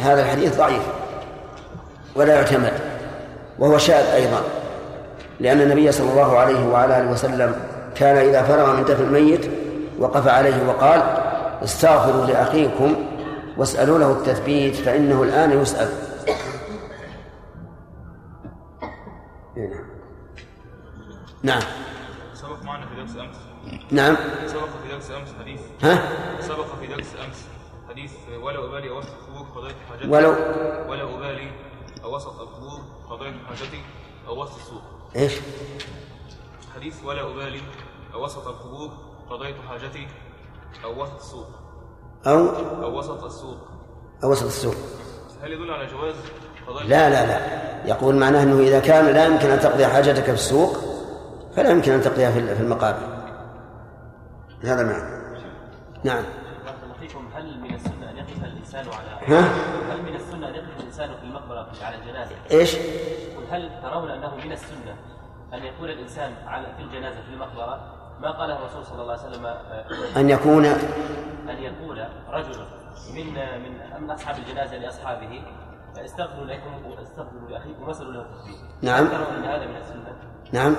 هذا الحديث ضعيف ولا يعتمد وهو شاذ أيضا لأن النبي صلى الله عليه وعلى آله وسلم كان إذا فرغ من دفن الميت وقف عليه وقال استغفروا لأخيكم واسألوا له التثبيت فإنه الآن يسأل. نعم. سبق معنا في درس أمس. نعم. سبق في درس أمس حديث. ها؟ سبق في درس أمس حديث ولا أبالي القبور قضيت حاجتي ولو ولا أبالي أوسط القبور قضيت حاجتي أو وسط السوق. إيش؟ حديث ولا أبالي أوسط القبور قضيت حاجتي أو وسط السوق. أو؟ أو وسط السوق. أو وسط السوق. هل يدل على جواز لا لا لا. يقول معناه أنه إذا كان لا يمكن أن تقضي حاجتك في السوق فلا يمكن أن تقضيها في في المقابر. هذا معنى. نعم. بارك الله فيكم. هل من السنة أن يقف الإنسان على ها هل من السنة أن يقف الإنسان في المقبرة على الجنازة؟ إيش يقول هل ترون أنه من السنة أن يكون الإنسان على في الجنازة في المقبرة ما قاله الرسول صلى الله عليه وسلم أن يكون أن يقول رجل من من أصحاب الجنازة لأصحابه استغفروا لكم استغفروا لأخيكم وصلوا له. نعم. هل ترون أن هذا من السنة؟ نعم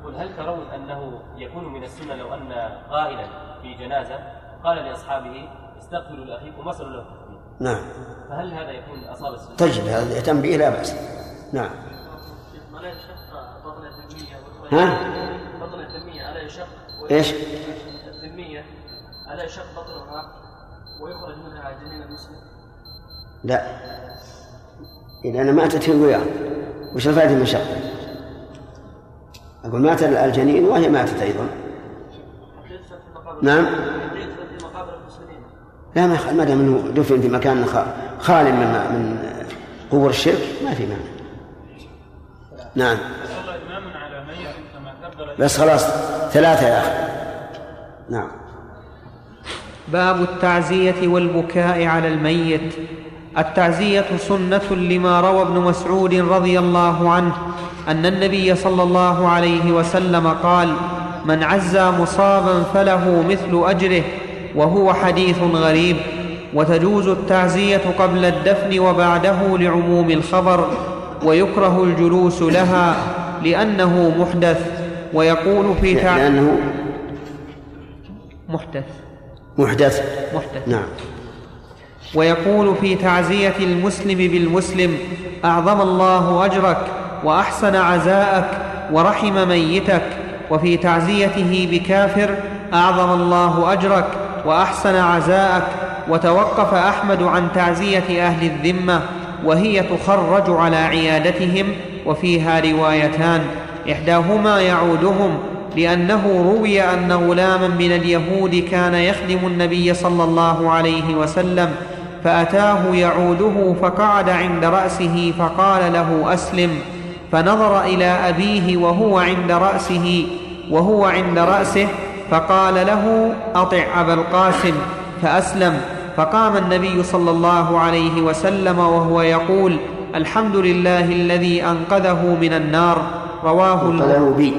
يقول هل ترون أنه يكون من السنة لو أن قائلا في جنازة قال لأصحابه استغفروا لأخيكم وصلوا له. نعم. فهل هذا يكون اصاب السنة؟ طيب هذا يهتم به لا بأس. نعم. ألا يشق بطن الذمية ها؟ بطن الذمية ألا يشق إيش؟ الذمية ألا يشق بطنها ويخرج منها جنين المسلم لا. إذا أنا ماتت هي وياه وش الفائدة من شقه؟ أقول مات الجنين وهي ماتت أيضا. في نعم. يدفن في مقابر المسلمين. لا ما ما دام إنه دفن في مكان خال من من قبور الشرك ما في مانع. نعم. بس خلاص ثلاثة يا أخي. نعم. باب التعزية والبكاء على الميت. التعزية سنة لما روى ابن مسعود رضي الله عنه أن النبي صلى الله عليه وسلم قال من عزى مصابا فله مثل أجره وهو حديث غريب وتجوز التعزية قبل الدفن وبعده لعموم الخبر ويكره الجلوس لها لأنه محدث ويقول في تع... لأنه محدث. محدث. محدث. نعم. ويقول في تعزية المسلم بالمسلم أعظم الله أجرك وأحسن عزاءك ورحم ميتك وفي تعزيته بكافر أعظم الله أجرك وأحسن عزاءك وتوقف أحمد عن تعزية أهل الذمة وهي تخرج على عيادتهم وفيها روايتان. إحداهما يعودهم لأنه روي أن غلاما من اليهود كان يخدم النبي صلى الله عليه وسلم فأتاه يعوده فقعد عند رأسه فقال له أسلم. فنظر إلى أبيه وهو عند رأسه وهو عند رأسه فقال له أطع أبا القاسم فأسلم. فقام النبي صلى الله عليه وسلم وهو يقول الحمد لله الذي أنقذه من النار. رواه البخاري بي.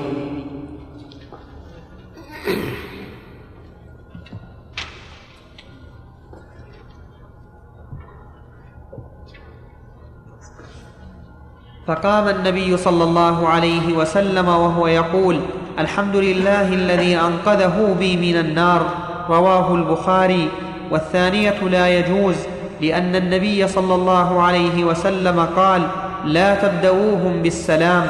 فقام النبي صلى الله عليه وسلم وهو يقول الحمد لله الذي أنقذه بي من النار رواه البخاري. والثانية لا يجوز لأن النبي صلى الله عليه وسلم قال لا تبدؤوهم بالسلام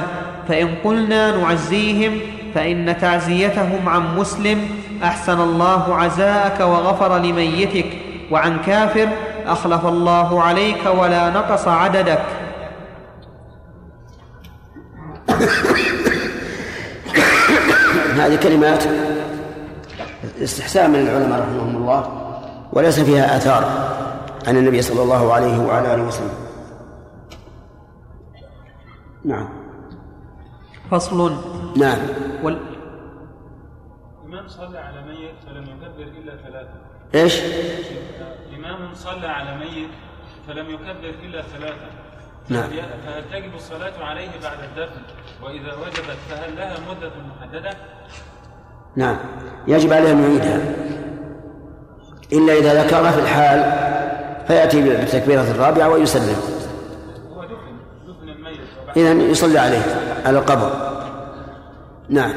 فإن قلنا نعزيهم فإن تعزيتهم عن مسلم أحسن الله عزاءك وغفر لميتك وعن كافر أخلف الله عليك ولا نقص عددك. هذه كلمات استحسان من العلماء رحمهم الله وليس فيها آثار عن النبي صلى الله عليه وعلى آله وسلم. نعم. فصل. نعم. وال... إمام صلى على ميت فلم يكبر إلا ثلاثة. إيش؟ إمام صلى على ميت فلم يكبر إلا ثلاثة. نعم. فهل تجب الصلاة عليه بعد الدفن؟ وإذا وجبت فهل لها مدة محددة؟ نعم. يجب عليه أن يعيدها. إلا إذا ذكر في الحال فيأتي بالتكبيرة الرابعة ويسلم. إذا يصلي عليه على القبر. نعم.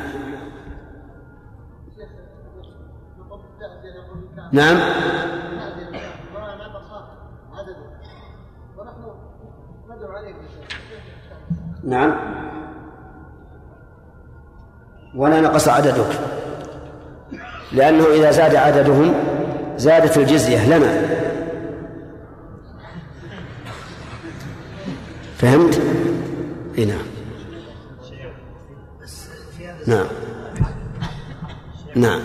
نعم. نعم. ولا نقص عددك. لأنه إذا زاد عددهم زادت الجزية لنا. فهمت؟ اي نعم. نعم. نعم.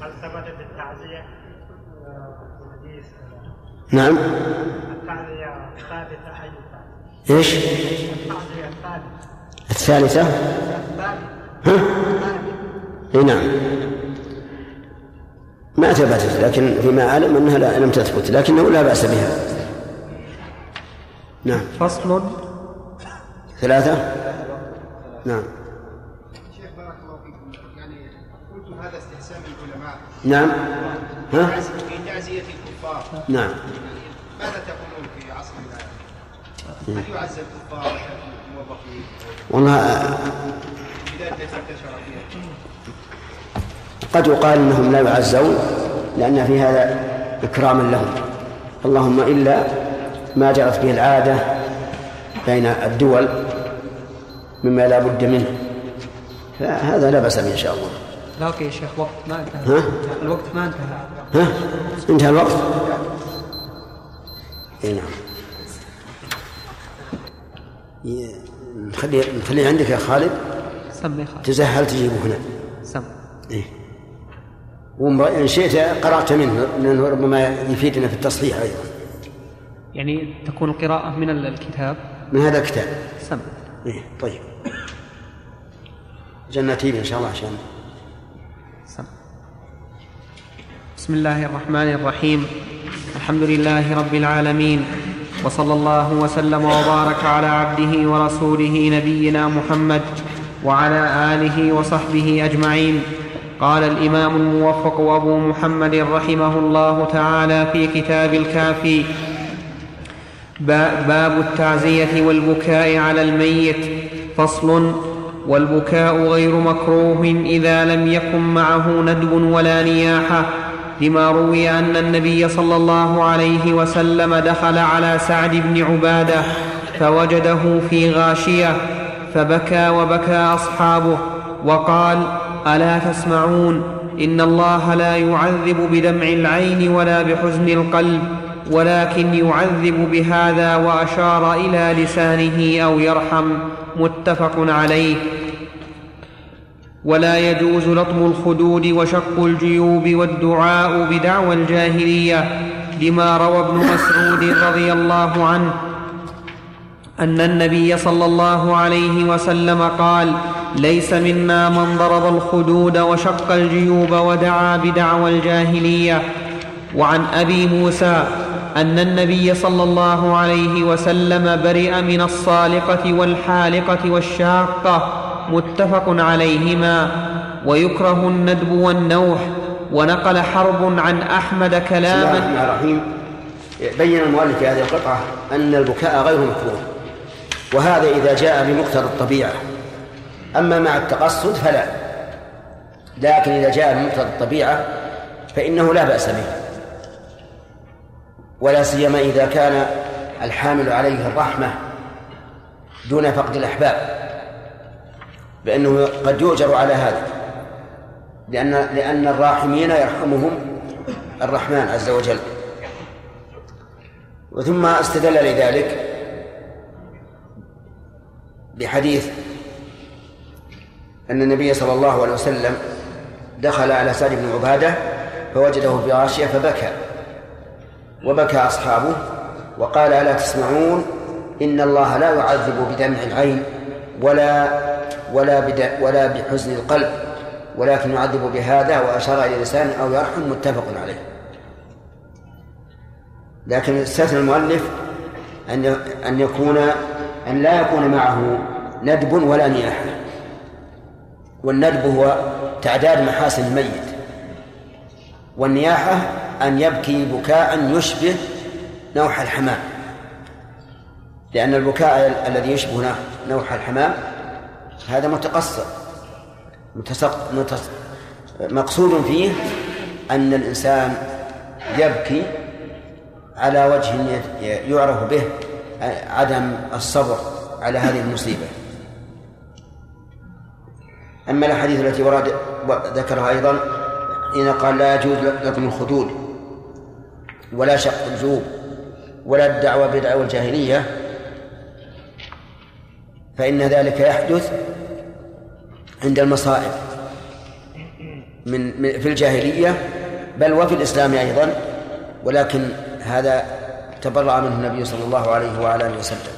هل ثبتت التعزية نعم. التعزية الثالثة أي إيش؟ الثالثة؟ الثالثة ها؟ إي نعم. ما ثبتت لكن فيما أعلم أنها لا لم تثبت لكنه لا بأس بها. نعم. فصل. ثلاثة؟ نعم. شيخ بارك الله فيكم يعني قلت هذا استحسان العلماء. نعم. ها؟ في تعزية الكفار نعم ماذا تقولون في عصرنا هل الكفار الموظفين والله قد يقال إنهم لا يعزون لأن في هذا اكراما لهم. اللهم إلا ما جرت به العادة بين الدول مما لا بد منه. فهذا لا بأس به إن شاء الله. لا أوكي يا شيخ وقت ما انتهى. ها؟ الوقت ما انتهى. ها؟ انتهى الوقت؟ اي نعم. نخليه نخليه عندك يا خالد. سمي خالد. تزهل تجيبه هنا. سم. إيه. وإن شئت قرأت منه لأنه ربما يفيدنا في التصحيح أيضا. يعني تكون القراءة من ال- الكتاب؟ من هذا الكتاب. سم. إيه طيب. جنتين إن شاء الله عشان. سم. بسم الله الرحمن الرحيم. الحمد لله رب العالمين. وصلى الله وسلم وبارك على عبده ورسوله نبينا محمد وعلى آله وصحبه أجمعين. قال الإمام الموفق أبو محمد رحمه الله تعالى في كتاب الكافي با- باب التعزية والبكاء على الميت فصل والبكاء غير مكروه إذا لم يكن معه ندب ولا نياحة لما روي أن النبي صلى الله عليه وسلم دخل على سعد بن عبادة فوجده في غاشية فبكى وبكى أصحابه وقال ألا تسمعون؟ إن الله لا يعذب بدمع العين ولا بحزن القلب ولكن يعذب بهذا وأشار إلى لسانه أو يرحم. متفق عليه. ولا يجوز لطم الخدود وشق الجيوب والدعاء بدعوى الجاهلية لما روى ابن مسعود رضي الله عنه أن النبي صلى الله عليه وسلم قال ليس منا من ضرب الخدود وشق الجيوب ودعا بدعوى الجاهلية. وعن أبي موسى أن النبي صلى الله عليه وسلم برئ من الصالقة والحالقة والشاقة متفق عليهما ويكره الندب والنوح ونقل حرب عن أحمد بسم الله كلاما الرحمن الرحيم. بين المؤلف في هذه القطعة أن البكاء غير مكروه وهذا إذا جاء بمقتضى الطبيعة. أما مع التقصد فلا لكن إذا جاء بمقتضى الطبيعة فإنه لا بأس به. ولا سيما إذا كان الحامل عليه الرحمة دون فقد الأحباب. بأنه قد يؤجر على هذا. لأن لأن الراحمين يرحمهم الرحمن عز وجل. وثم استدل لذلك بحديث أن النبي صلى الله عليه وسلم دخل على سعد بن عبادة فوجده في غاشية فبكى. وبكى أصحابه وقال ألا تسمعون إن الله لا يعذب بدمع العين ولا ولا بد ولا بحزن القلب ولكن يعذب بهذا وأشار إلى لسانه أو يرحم متفق عليه. لكن استثنى المؤلف أن أن يكون أن لا يكون معه ندب ولا نياحة. والندب هو تعداد محاسن الميت. والنياحة أن يبكي بكاء يشبه نوح الحمام. لأن البكاء الذي يشبه نوح الحمام هذا متقصر. متسق متس مقصود فيه أن الإنسان يبكي على وجه يعرف به عدم الصبر على هذه المصيبة. أما الأحاديث التي ورد ذكرها أيضا حين قال لا يجوز لكم الخدود ولا شق الجوب ولا الدعوة بدعوى الجاهلية فإن ذلك يحدث عند المصائب من في الجاهلية بل وفي الإسلام أيضا ولكن هذا تبرأ منه النبي صلى الله عليه وعلى آله وسلم.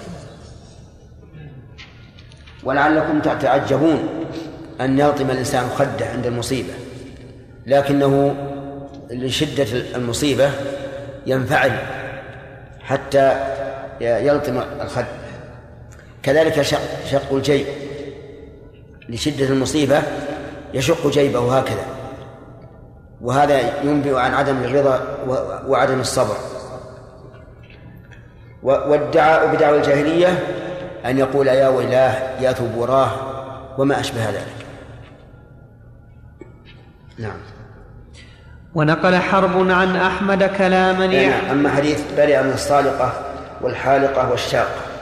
ولعلكم تتعجبون أن يلطم الإنسان خده عند المصيبة لكنه لشدة المصيبة ينفعل حتى يلطم الخد. كذلك شق, شق الجيب لشدة المصيبة يشق جيبه هكذا. وهذا ينبئ عن عدم الرضا وعدم الصبر. والدعاء بدعوى الجاهلية أن يقول يا ويلاه يا ثبوراه وما أشبه ذلك. نعم. ونقل حرب عن أحمد كلاما يعني أما حديث برئ من الصالقة والحالقة والشاقة.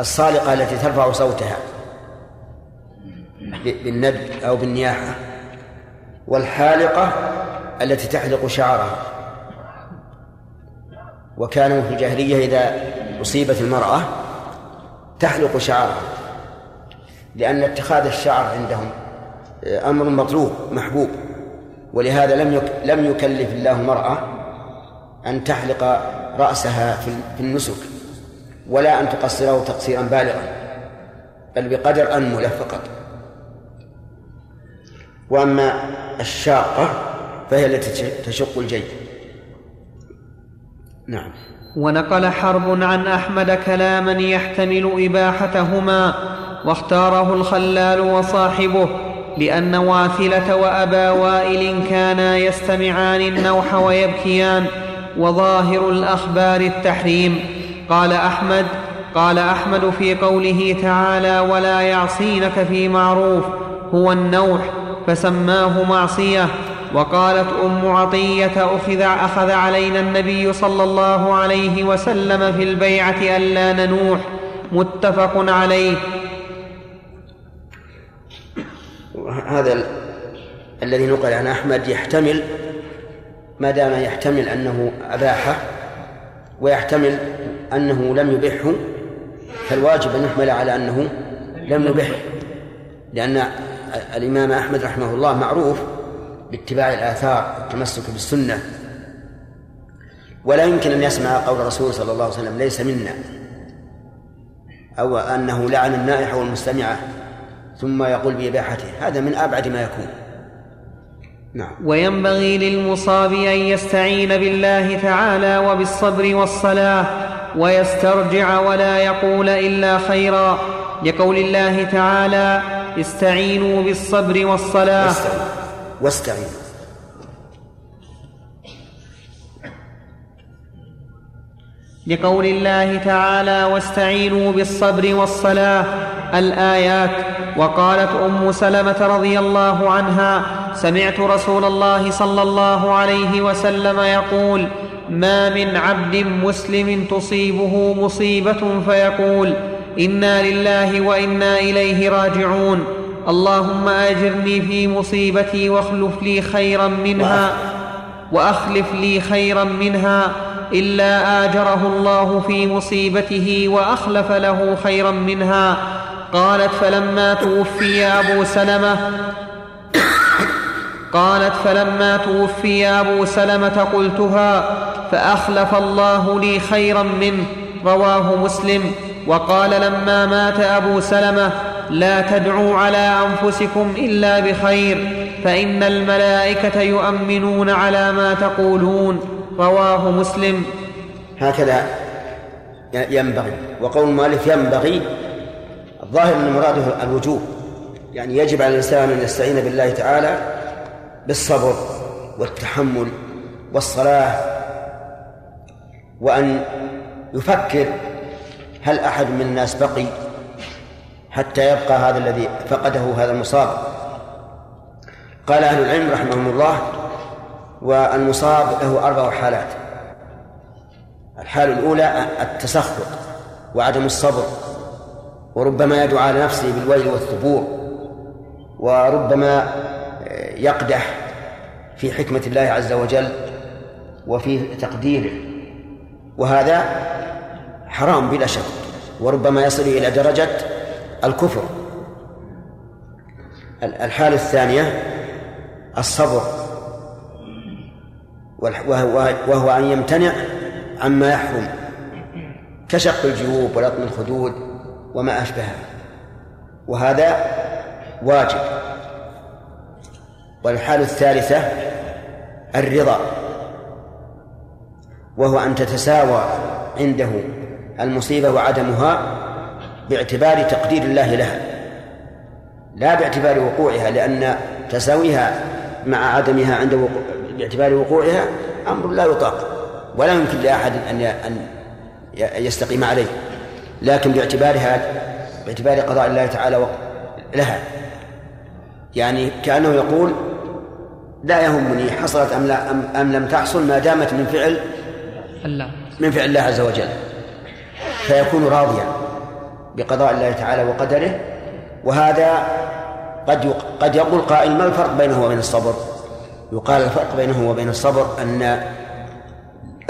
الصالقة التي ترفع صوتها بالند أو بالنياحة والحالقة التي تحلق شعرها. وكانوا في الجاهلية إذا أصيبت المرأة تحلق شعرها لأن اتخاذ الشعر عندهم أمر مطلوب محبوب. ولهذا لم لم يكلف الله المرأة أن تحلق رأسها في النسك. ولا أن تقصره تقصيرا بالغا بل بقدر أنملة فقط. وأما الشاقة فهي التي تشق الجيب نعم. ونقل حرب عن أحمد كلاما يحتمل إباحتهما واختاره الخلال وصاحبه لأن واثلة وأبا وائل كانا يستمعان النوح ويبكيان وظاهر الأخبار التحريم. قال أحمد قال أحمد في قوله تعالى ولا يعصينك في معروف هو النوح فسماه معصية وقالت أم عطية أخذ, أخذ علينا النبي صلى الله عليه وسلم في البيعة ألا ننوح متفق عليه. هذا ال... الذي نقل عن أحمد يحتمل ما دام يحتمل أنه أباحه ويحتمل أنه لم يبحه فالواجب أن يحمل على أنه لم يبحه لأن الإمام أحمد رحمه الله معروف باتباع الآثار والتمسك بالسنة. ولا يمكن أن يسمع قول الرسول صلى الله عليه وسلم ليس منا. أو أنه لعن النائحة والمستمعة ثم يقول بإباحته. هذا من أبعد ما يكون. نعم. وينبغي للمصاب أن يستعين بالله تعالى وبالصبر والصلاة ويسترجع ولا يقول إلا خيرا. لقول الله تعالى استعينوا بالصبر والصلاة. واستعينوا. لقول الله تعالى واستعينوا بالصبر والصلاة. الآيات وقالت أم سلمة رضي الله عنها سمعت رسول الله صلى الله عليه وسلم يقول ما من عبد مسلم تصيبه مصيبة فيقول إنا لله وإنا إليه راجعون. اللهم أجرني في مصيبتي واخلف لي خيرا منها واخلف. لي خيرا منها إلا آجره الله في مصيبته وأخلف له خيرا منها. قالت فلما توفي أبو سلمة قالت فلما توفي أبو سلمة قلتها فأخلف الله لي خيرا منه رواه مسلم. وقال لما مات أبو سلمة لا تدعوا على أنفسكم إلا بخير فإن الملائكة يؤمنون على ما تقولون رواه مسلم. هكذا ينبغي وقول المؤلف ينبغي الظاهر أن مراده الوجوب يعني يجب على الإنسان أن يستعين بالله تعالى بالصبر والتحمل والصلاة وأن يفكر هل أحد من الناس بقي حتى يبقى هذا الذي فقده هذا المصاب. قال أهل العلم رحمهم الله والمصاب له أربع حالات الحالة الأولى التسخط وعدم الصبر وربما يدعو على نفسه بالويل والثبور وربما يقدح في حكمة الله عز وجل وفي تقديره. وهذا حرام بلا شك وربما يصل إلى درجة الكفر. الحالة الثانية الصبر. وهو أن يمتنع عما يحرم كشق الجيوب ولطم الخدود وما أشبهه وهذا واجب. والحالة الثالثة الرضا وهو أن تتساوى عنده المصيبة وعدمها باعتبار تقدير الله لها لا باعتبار وقوعها لأن تساويها مع عدمها عند وقوع باعتبار وقوعها أمر لا يطاق ولا يمكن لأحد أن أن يستقيم عليه لكن باعتبارها باعتبار قضاء الله تعالى لها. يعني كأنه يقول لا يهمني حصلت أم, لا أم, أم لم تحصل ما دامت من فعل الله من فعل الله عز وجل. فيكون راضيا بقضاء الله تعالى وقدره وهذا قد قد يقول قائل ما الفرق بينه وبين الصبر؟ يقال الفرق بينه وبين الصبر أن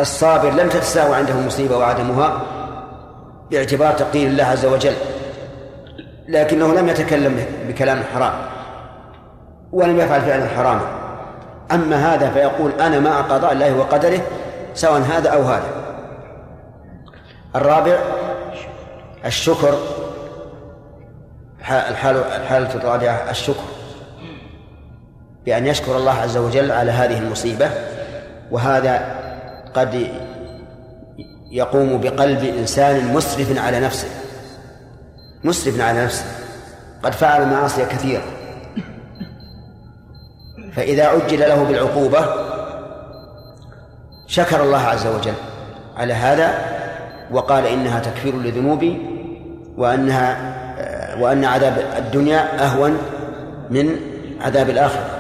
الصابر لم تتساوى عنده المصيبة وعدمها باعتبار تقدير الله عز وجل لكنه لم يتكلم بكلام حرام ولم يفعل فعلا حراما. أما هذا فيقول أنا مع قضاء الله وقدره سواء هذا أو هذا. الرابع الشكر. الحالة الحالة الرابعة الشكر. بأن يشكر الله عز وجل على هذه المصيبة وهذا قد يقوم بقلب إنسان مسرف على نفسه. مسرف على نفسه. قد فعل معاصي كثيرة. فإذا عجل له بالعقوبة شكر الله عز وجل على هذا وقال إنها تكفير لذنوبي وأنها وأن عذاب الدنيا أهون من عذاب الآخرة.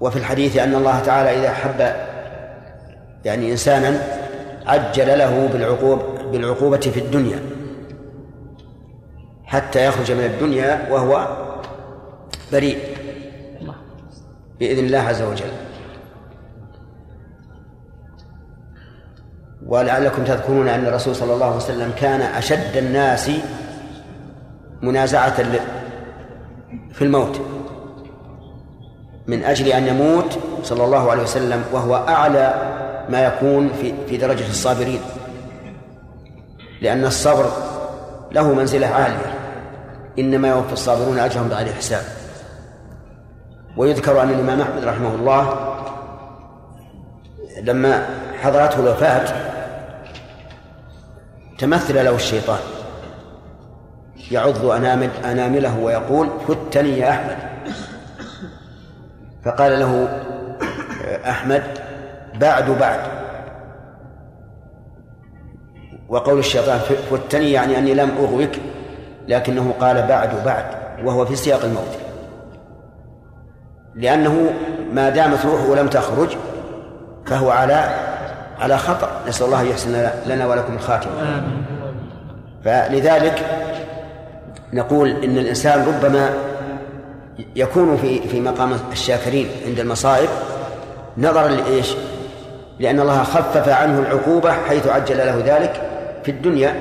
وفي الحديث أن الله تعالى إذا حب يعني إنسانا عجل له بالعقوب بالعقوبة في الدنيا حتى يخرج من الدنيا وهو بريء. بإذن الله عز وجل. ولعلكم تذكرون أن الرسول صلى الله عليه وسلم كان أشد الناس منازعة في الموت. من أجل أن يموت صلى الله عليه وسلم وهو أعلى ما يكون في في درجة الصابرين. لأن الصبر له منزلة عالية. إنما يوفي الصابرون أجرهم بغير حساب ويذكر أن الإمام أحمد رحمه الله لما حضرته الوفاة تمثل له الشيطان. يعض أنامل أنامله ويقول فتني يا أحمد. فقال له أحمد بعد بعد. وقول الشيطان فتني يعني أني لم أغوك لكنه قال بعد بعد. وهو في سياق الموت. لأنه ما دامت روحه لم تخرج فهو على على خطر نسأل الله أن يحسن لنا ولكم الخاتمة. فلذلك نقول إن الإنسان ربما يكون في في مقام الشاكرين عند المصائب نظرا لإيش؟ لأن الله خفف عنه العقوبة حيث عجل له ذلك في الدنيا.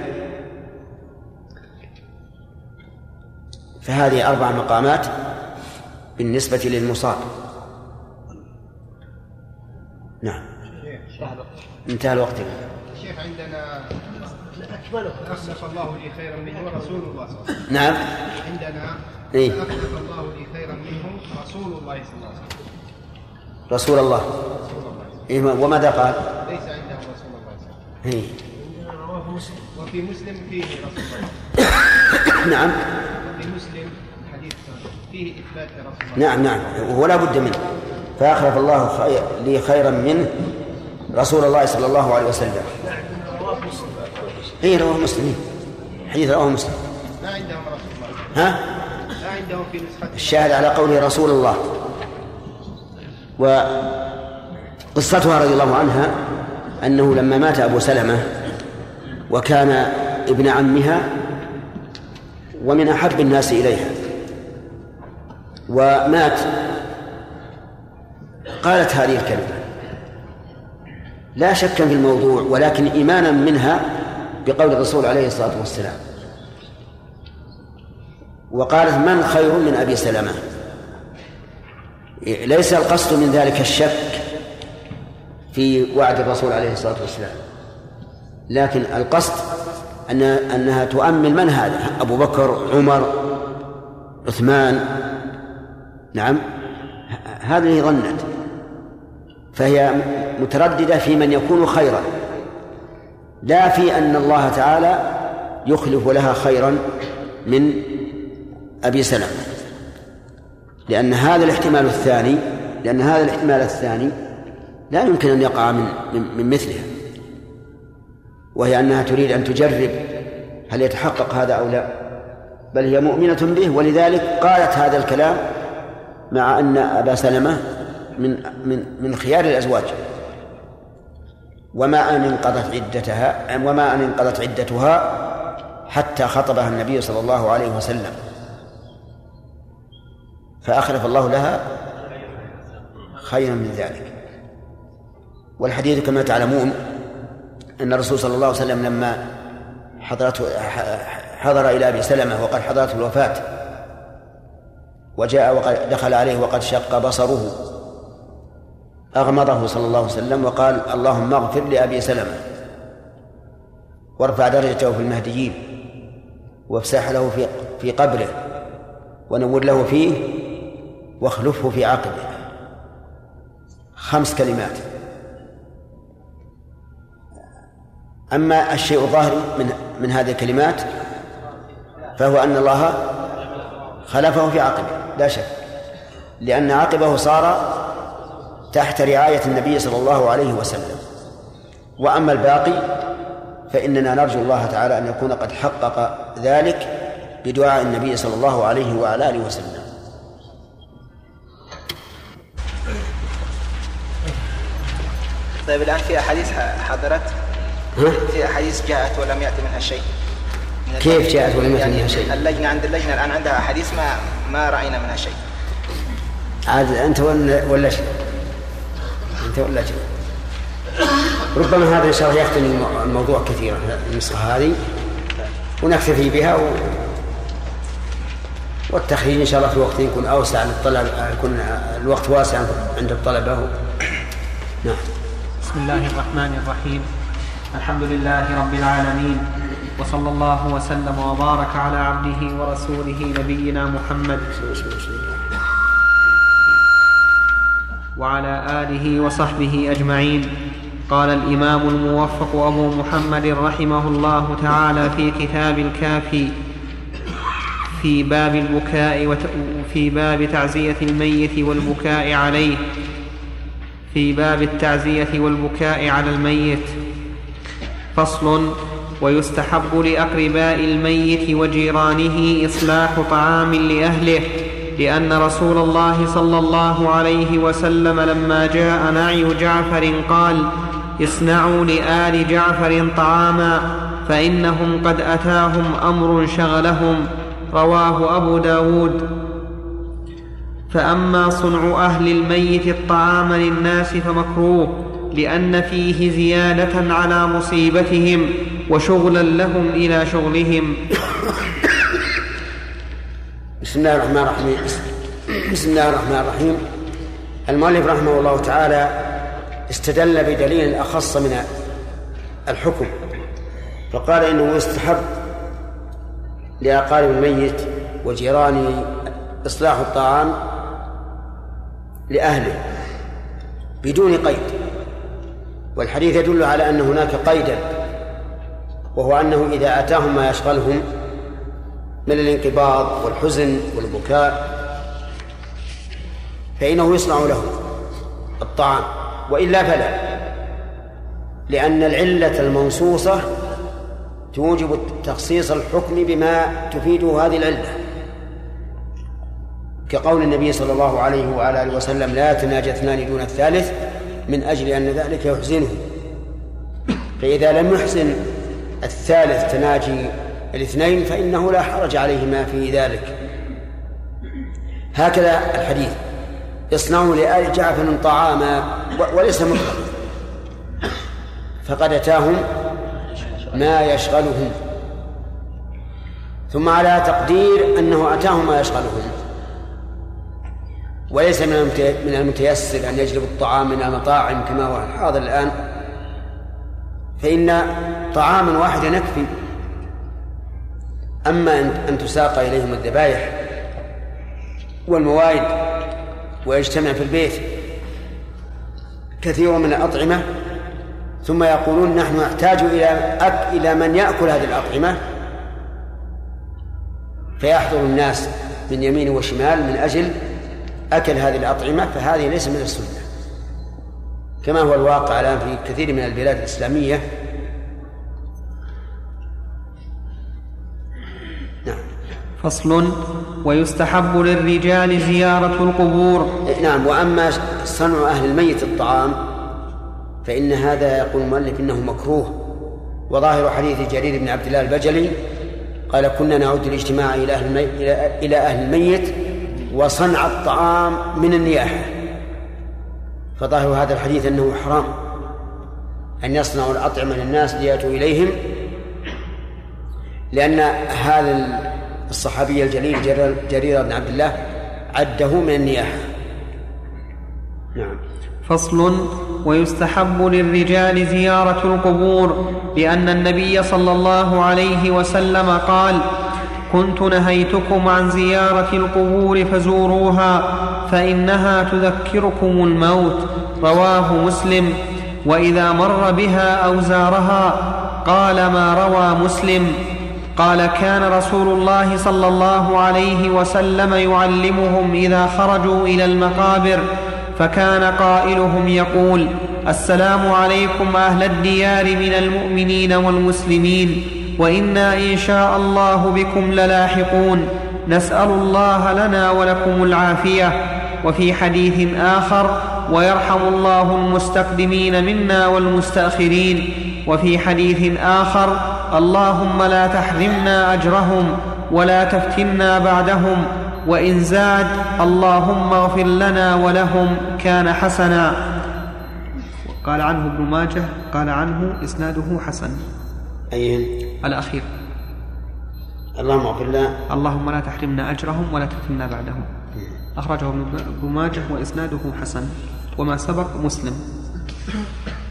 فهذه أربع مقامات. بالنسبة للمصاب. نعم. انتهى الوقت. شيخ عندنا أخلف الله لي خيرا منه رسول الله صلى الله عليه وسلم. نعم. عندنا إيه؟ أخلف الله لي خيرا منه رسول الله صلى الله عليه وسلم. رسول الله. إيه وماذا قال؟ ليس عنده رسول الله صلى الله عليه إيه؟ وسلم وفي مسلم فيه رسول الله نعم. في مسلم فيه إثبات لرسول الله. نعم نعم. وهو لا بد منه. فأخلف الله خير لي خيرا منه رسول الله صلى الله عليه وسلم. اي رواه مسلم. حديث رواه مسلم. لا عندهم رسول الله. ها؟ لا عندهم في نسخة الشاهد على قوله رسول الله. وقصتها رضي الله عنها أنه لما مات أبو سلمة وكان ابن عمها ومن أحب الناس إليها. ومات. قالت هذه الكلمة لا شك في الموضوع ولكن إيمانا منها بقول الرسول عليه الصلاة والسلام. وقالت من خير من أبي سلمة؟ ليس القصد من ذلك الشك في وعد الرسول عليه الصلاة والسلام لكن القصد أن أنها تؤمل من هذا؟ أبو بكر عمر عثمان نعم. هذه ظنت فهي مترددة في من يكون خيرا. لا في أن الله تعالى يخلف لها خيرا من أبي سلمة. لأن هذا الاحتمال الثاني لأن هذا الاحتمال الثاني لا يمكن أن يقع من من مثلها. وهي أنها تريد أن تجرب هل يتحقق هذا أو لا. بل هي مؤمنة به ولذلك قالت هذا الكلام مع أن أبا سلمة من من من خيار الأزواج. وما أن انقضت عدتها وما أن انقضت عدتها حتى خطبها النبي صلى الله عليه وسلم. فأخلف الله لها خيرا من ذلك. والحديث كما تعلمون أن الرسول صلى الله عليه وسلم لما حضرته حضر إلى أبي سلمة وقد حضرته الوفاة وجاء وقد دخل عليه وقد شق بصره. أغمضه صلى الله عليه وسلم وقال اللهم اغفر لأبي سلمة وارفع درجته في المهديين وافسح له في في قبره ونور له فيه واخلفه في عقبه. خمس كلمات. أما الشيء الظاهر من من هذه الكلمات فهو أن الله خلفه في عقبه لا شك. لأن عقبه صار تحت رعاية النبي صلى الله عليه وسلم. وأما الباقي فإننا نرجو الله تعالى أن يكون قد حقق ذلك بدعاء النبي صلى الله عليه وعلى آله وسلم. طيب الآن في أحاديث حضرت؟ في أحاديث جاءت ولم يأتي منها شيء. كيف. جاءت ولم يعني منها شيء؟ اللجنة عند اللجنة الآن عندها أحاديث ما ما رأينا منها شيء. عاد أنت ولا ولا شيء؟ أنت ولا شيء؟ ربما هذا إن شاء الله يختم الم- الموضوع كثيرا النسخة هذه ونكتفي بها و... والتخريج إن شاء الله في وقت يكون أوسع للطلب يكون الوقت واسع عند الطلبة نعم. بسم الله الرحمن الرحيم. الحمد لله رب العالمين. وصلى الله وسلم وبارك على عبده ورسوله نبينا محمد وعلى آله وصحبه أجمعين. قال الإمام الموفق أبو محمد رحمه الله تعالى في كتاب الكافي في باب البكاء وت... في باب تعزية الميت والبكاء عليه. في باب التعزية والبكاء على الميت. فصل ويستحب لأقرباء الميت وجيرانه إصلاح طعام لأهله لأن رسول الله صلى الله عليه وسلم لما جاء نعي جعفر قال اصنعوا لآل جعفر طعاما فإنهم قد أتاهم أمر شغلهم رواه أبو داود. فأما صنع أهل الميت الطعام للناس فمكروه لأن فيه زيادة على مصيبتهم وشغلا لهم إلى شغلهم. بسم الله الرحمن الرحيم. بسم الله الرحمن الرحيم. المؤلف رحمه الله تعالى استدل بدليل أخص من الحكم فقال إنه يستحب لأقارب الميت وجيرانه إصلاح الطعام لأهله بدون قيد. والحديث يدل على أن هناك قيدا وهو أنه إذا أتاهم ما يشغلهم من الانقباض والحزن والبكاء فإنه يصنع لهم الطعام. وإلا فلا لأن العلة المنصوصة توجب تخصيص الحكم بما تفيده هذه العلة. كقول النبي صلى الله عليه وعلى آله وسلم لا يتناجى اثنان دون الثالث من أجل أن ذلك يحزنه. فإذا لم يحسن الثالث تناجي الاثنين فإنه لا حرج عليه ما في ذلك. هكذا الحديث. اصنعوا لآل جعفر طعاما وليس مطلقا فقد أتاهم ما يشغلهم. ثم على تقدير أنه أتاهم ما يشغلهم. وليس من من المتيسر أن يجلب الطعام من المطاعم كما هو الحاضر الآن. فإن طعاما واحدا يكفي. أما أن تساق إليهم الذبائح والموائد ويجتمع في البيت كثير من الأطعمة ثم يقولون نحن نحتاج إلى إلى من يأكل هذه الأطعمة فيحضر الناس من يمين وشمال من أجل أكل هذه الأطعمة فهذه ليس من السنة. كما هو الواقع الآن في كثير من البلاد الإسلامية. نعم. فصل ويستحب للرجال زيارة القبور. نعم وأما صنع أهل الميت الطعام فإن هذا يقول المؤلف إنه مكروه. وظاهر حديث جرير بن عبد الله البجلي قال كنا نعود الاجتماع إلى أهل الميت إلى أهل الميت وصنع الطعام من النياحة فظاهر هذا الحديث أنه حرام أن يصنعوا الأطعمة للناس ليأتوا إليهم لأن هذا الصحابي الجليل جرير بن عبد الله عده من النياحة نعم. فصل ويستحب للرجال زيارة القبور لأن النبي صلى الله عليه وسلم قال كنت نهيتكم عن زيارة القبور فزوروها فإنها تذكركم الموت رواه مسلم. وإذا مر بها أو زارها قال ما روى مسلم. قال كان رسول الله صلى الله عليه وسلم يعلمهم إذا خرجوا إلى المقابر فكان قائلهم يقول السلام عليكم أهل الديار من المؤمنين والمسلمين. وإنا إن شاء الله بكم للاحقون. نسأل الله لنا ولكم العافية. وفي حديث آخر ويرحم الله المستقدمين منا والمستأخرين. وفي حديث آخر اللهم لا تحرمنا أجرهم ولا تفتنا بعدهم. وإن زاد اللهم اغفر لنا ولهم كان حسنا. قال عنه ابن ماجه قال عنه إسناده حسن. أيهن؟ الأخير. اللهم اغفر لنا. اللهم لا تحرمنا أجرهم ولا تفتنا بعدهم. أخرجه ابن ماجه وإسناده حسن. وما سبق مسلم.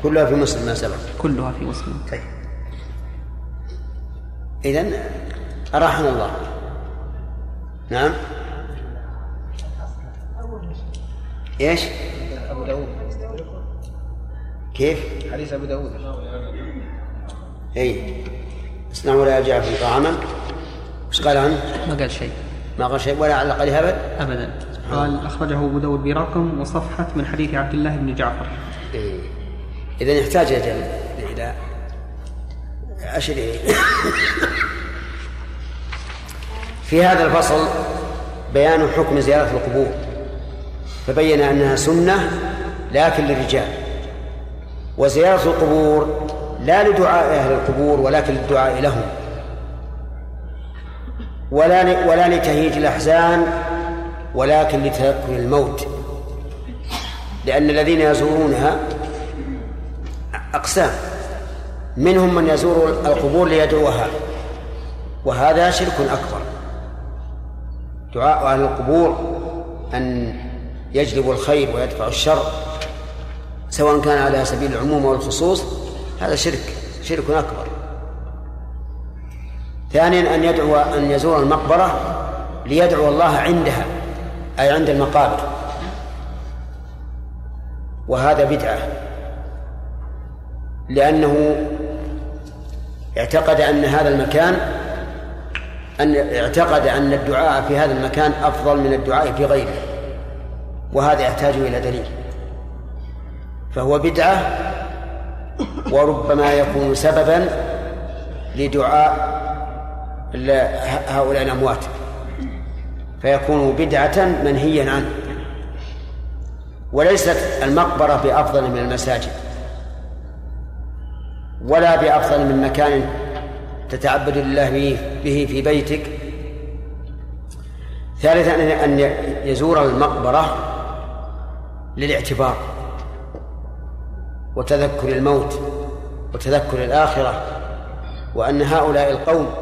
كلها في مسلم ما سبق. كلها في مسلم. طيب. إذن أراحنا الله. نعم. إيش؟ أبو داود. كيف؟ حديث أبو داود. إي. اصنعوا لا جعفر طعاما. إيش قال عنه؟ ما قال شيء. ما قال شيء ولا علق عليه ابد؟ ابدا قال أخرجه أبو داود برقم وصفحة من حديث عبد الله بن جعفر. إيه. اذا يحتاج إلى إلى اشر في هذا الفصل بيان حكم زيارة القبور فبين أنها سنة لكن للرجال. وزيارة القبور لا لدعاء أهل القبور ولكن للدعاء لهم. ولا ولا لتهيج الأحزان ولكن لتذكر الموت. لأن الذين يزورونها أقسام. منهم من يزور القبور ليدعوها وهذا شرك أكبر. دعاء أهل القبور أن يجلبوا الخير ويدفعوا الشر سواء كان على سبيل العموم أو الخصوص هذا شرك شرك أكبر. ثانيا أن يدعو أن يزور المقبرة ليدعو الله عندها أي عند المقابر. وهذا بدعة. لأنه اعتقد أن هذا المكان أن اعتقد أن الدعاء في هذا المكان أفضل من الدعاء في غيره. وهذا يحتاج إلى دليل. فهو بدعة وربما يكون سببا لدعاء هؤلاء الأموات. فيكون بدعة منهيا عنه. وليست المقبرة بأفضل من المساجد. ولا بأفضل من مكان تتعبد لله به في بيتك. ثالثا أن يزور المقبرة للاعتبار. وتذكر الموت وتذكر الآخرة وأن هؤلاء القوم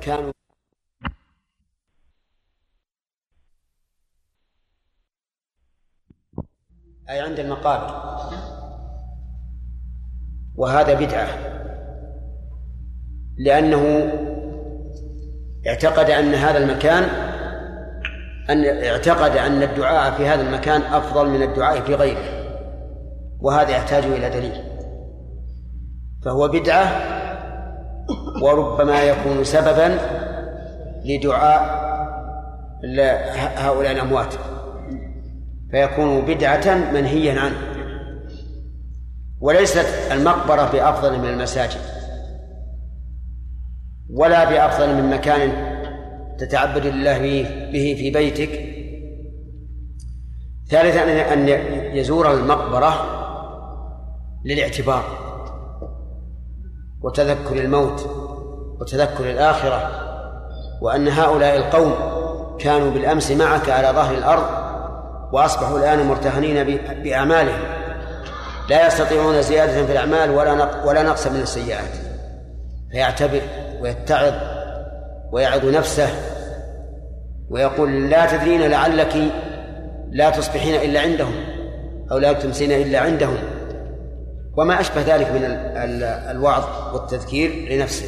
كانوا أي عند المقابر. وهذا بدعة. لأنه اعتقد أن هذا المكان أن اعتقد أن الدعاء في هذا المكان أفضل من الدعاء في غيره. وهذا يحتاج إلى دليل. فهو بدعة وربما يكون سببا لدعاء هؤلاء الأموات. فيكون بدعة منهيا عنه. وليست المقبرة بأفضل من المساجد. ولا بأفضل من مكان تتعبد لله به في بيتك. ثالثا أن يزور المقبرة للاعتبار وتذكر الموت وتذكر الآخرة وأن هؤلاء القوم كانوا بالأمس معك على ظهر الأرض وأصبحوا الآن مرتهنين بأعمالهم. لا يستطيعون زيادة في الأعمال ولا ولا نقص من السيئات. فيعتبر ويتعظ ويعظ نفسه ويقول لا تدرين لعلك لا تصبحين إلا عندهم أو لا تمسين إلا عندهم. وما أشبه ذلك من الوعظ والتذكير لنفسه.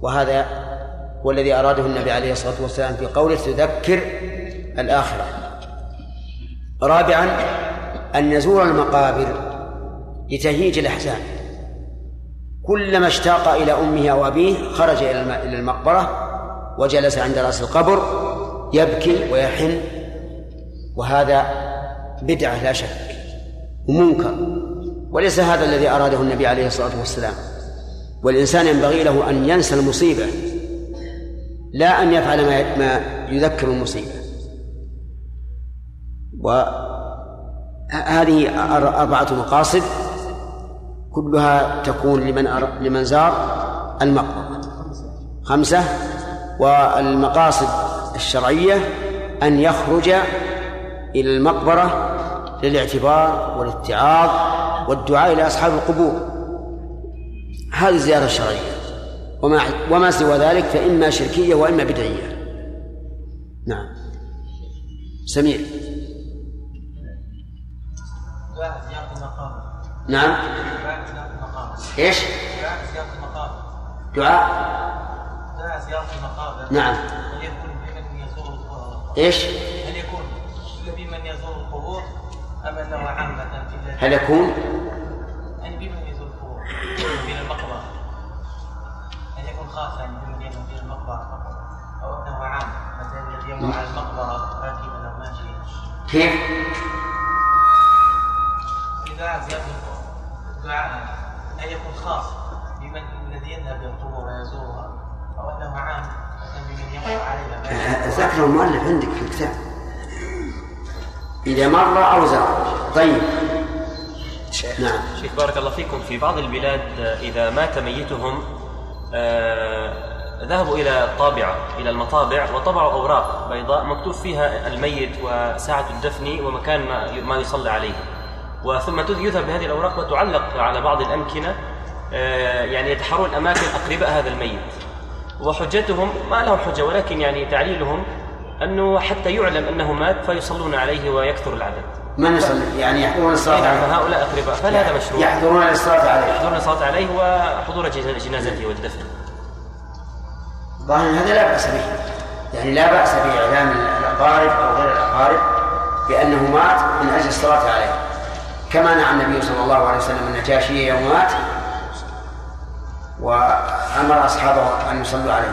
وهذا هو الذي أراده النبي عليه الصلاة والسلام في قوله تذكر الآخرة. رابعا أن نزور المقابر لتهييج الأحزان. كلما اشتاق إلى أمه أو أبيه خرج إلى المقبرة وجلس عند رأس القبر يبكي ويحن. وهذا بدعة لا شك ومنكر. وليس هذا الذي أراده النبي عليه الصلاة والسلام. والإنسان ينبغي له أن ينسى المصيبة لا أن يفعل ما يذكر المصيبة. وهذه أربعة مقاصد كلها تكون لمن لمن زار المقبرة. خمسة والمقاصد الشرعية أن يخرج إلى المقبرة للاعتبار والاتعاظ والدعاء إلى أصحاب القبور. هذه الزيارة الشرعية. وما وما سوى ذلك فإما شركية وإما بدعية. نعم. سمير. نعم. إيش؟ دعاء. دعاء زيارة المقابر نعم. هل يكون بمن يزور القبور؟ إيش؟ هل يكون بمن يزور القبور؟ أم أنه عامة في هل يكون؟ يعني بمن يزور القبور من المقبرة هل يكون خاصا بمن يزور في المقبرة أو أنه عام مثلا الذي يمر على المقبرة راكبا أو ماشيا كيف؟ إذا القبور دعاء هل يكون خاص بمن الذي يذهب إلى القبور ويزورها أو أنه عام مثلا بمن يمر عليها ذكر المؤلف عندك في الكتاب إذا مر أو زار طيب. شيخ نعم. شيخ بارك الله فيكم. في بعض البلاد آه، إذا مات ميتهم آه، ذهبوا إلى الطابعة إلى المطابع وطبعوا أوراق بيضاء مكتوب فيها الميت وساعة الدفن ومكان ما يصلى عليه. وثم يذهب بهذه الأوراق وتعلق على بعض الأمكنة آه، يعني يتحرون أماكن أقرباء هذا الميت. وحجتهم ما لهم حجة ولكن يعني تعليلهم أنه حتى يعلم أنه مات فيصلون عليه ويكثر العدد. من يصلي؟ يعني يحضرون الصلاة أي نعم عليه. هؤلاء أقرباء. فهل هذا مشروع؟ يحضرون الصلاة عليه. يحضرون الصلاة عليه وحضور جنا- جنازته والدفن ظاهر هذا لا بأس به. يعني لا بأس بإعلام الأقارب أو غير الأقارب بأنه مات من أجل الصلاة عليه. كما نعى النبي صلى الله عليه وسلم النجاشي يوم مات وأمر أصحابه أن يصلوا عليه.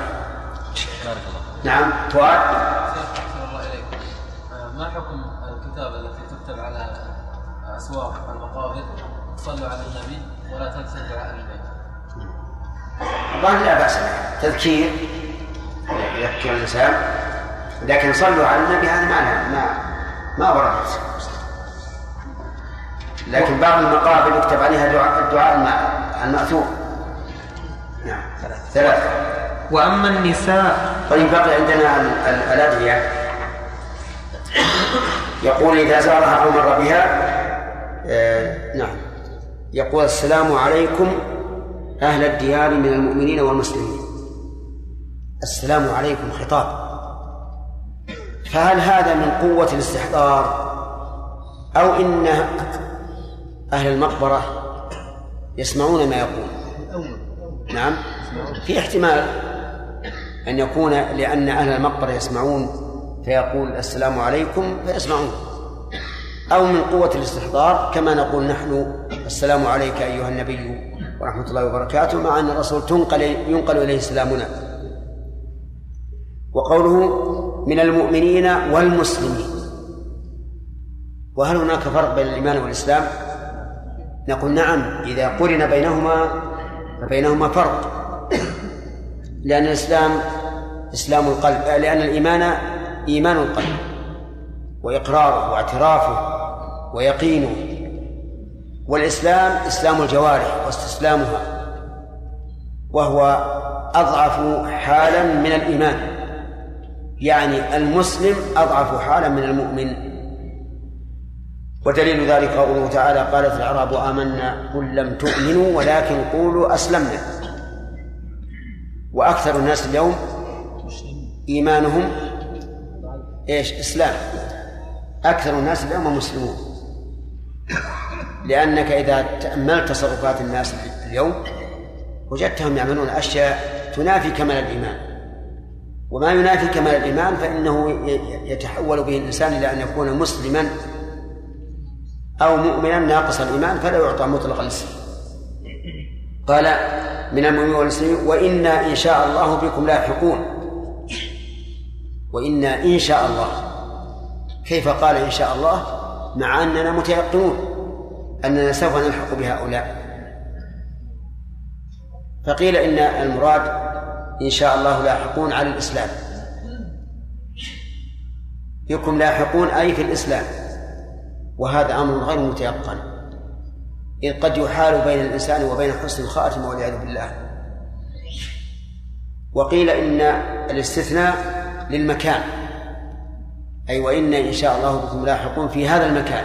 بارك الله نعم فؤاد ما حكم الكتاب التي تكتب على أسواق المقابر؟ صلوا على النبي ولا تنسوا دعاء البيت. الظاهر لا به. تذكير؟ يذكر الإنسان. لكن صلوا على النبي هذا ما ما ما وردت. لكن بعض المقابر يكتب عليها دعاء الدعاء المأثور. نعم. ثلاث وأما النساء طيب بقي عندنا ال- ال- الأدعية. يقول إذا زارها أو مر بها آه نعم. يقول السلام عليكم أهل الديار من المؤمنين والمسلمين. السلام عليكم خطاب. فهل هذا من قوة الاستحضار؟ أو إن أهل المقبرة يسمعون ما يقول؟ نعم. في احتمال. أن يكون لأن أهل المقبرة يسمعون فيقول السلام عليكم فيسمعون. أو من قوة الاستحضار كما نقول نحن السلام عليك أيها النبي ورحمة الله وبركاته مع أن الرسول تنقل ينقل إليه سلامنا. وقوله من المؤمنين والمسلمين. وهل هناك فرق بين الإيمان والإسلام؟ نقول نعم إذا قرن بينهما فبينهما فرق. لأن الإسلام إسلام القلب لأن الإيمان إيمان القلب وإقراره واعترافه ويقينه. والإسلام إسلام الجوارح واستسلامها وهو أضعف حالا من الإيمان. يعني المسلم أضعف حالا من المؤمن. ودليل ذلك قوله تعالى قالت الأعراب آمنا قل لم تؤمنوا ولكن قولوا أسلمنا. وأكثر الناس اليوم إيمانهم إيش؟ إسلام. أكثر الناس اليوم مسلمون. لأنك إذا تأملت تصرفات الناس اليوم وجدتهم يعملون أشياء تنافي كمال الإيمان. وما ينافي كمال الإيمان فإنه يتحول به الإنسان إلى أن يكون مسلما أو مؤمنا ناقص الإيمان فلا يعطى مطلق الإسلام. قال من المؤمنين والمسلمين وإنا إن شاء الله بكم لاحقون. وإنا إن شاء الله. كيف قال إن شاء الله؟ مع أننا متيقنون أننا سوف نلحق بهؤلاء. فقيل إن المراد إن شاء الله لاحقون على الإسلام. بكم لاحقون أي في الإسلام. وهذا أمر غير متيقن. إذ قد يحال بين الإنسان وبين حسن الخاتمة والعياذ بالله. وقيل إن الاستثناء للمكان. أي وإن إن شاء الله بكم لاحقون في هذا المكان.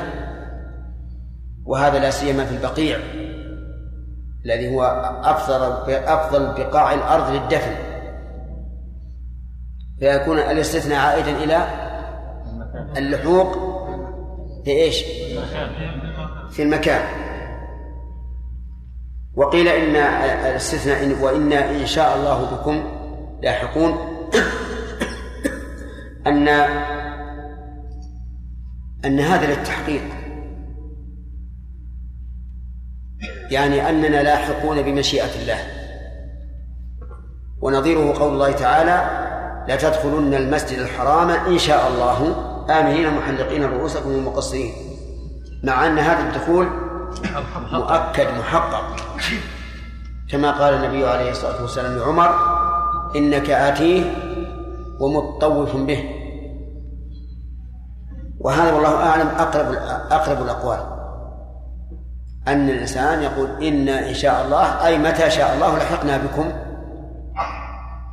وهذا لا سيما في البقيع الذي هو أفضل أفضل بقاع الأرض للدفن. فيكون الاستثناء عائدا إلى اللحوق في إيش؟ في المكان. وقيل إن الاستثناء إن وأنا إن شاء الله بكم لاحقون أن أن هذا للتحقيق. يعني أننا لاحقون بمشيئة الله. ونظيره قول الله تعالى لا تدخلن المسجد الحرام إن شاء الله. آمنين محلقين رؤوسكم ومقصرين. مع أن هذا الدخول مؤكد محقق. كما قال النبي عليه الصلاة والسلام لعمر إنك آتيه ومطوف به. وهذا والله أعلم أقرب أقرب الأقوال. أن الإنسان يقول إنا إن شاء الله أي متى شاء الله لحقنا بكم.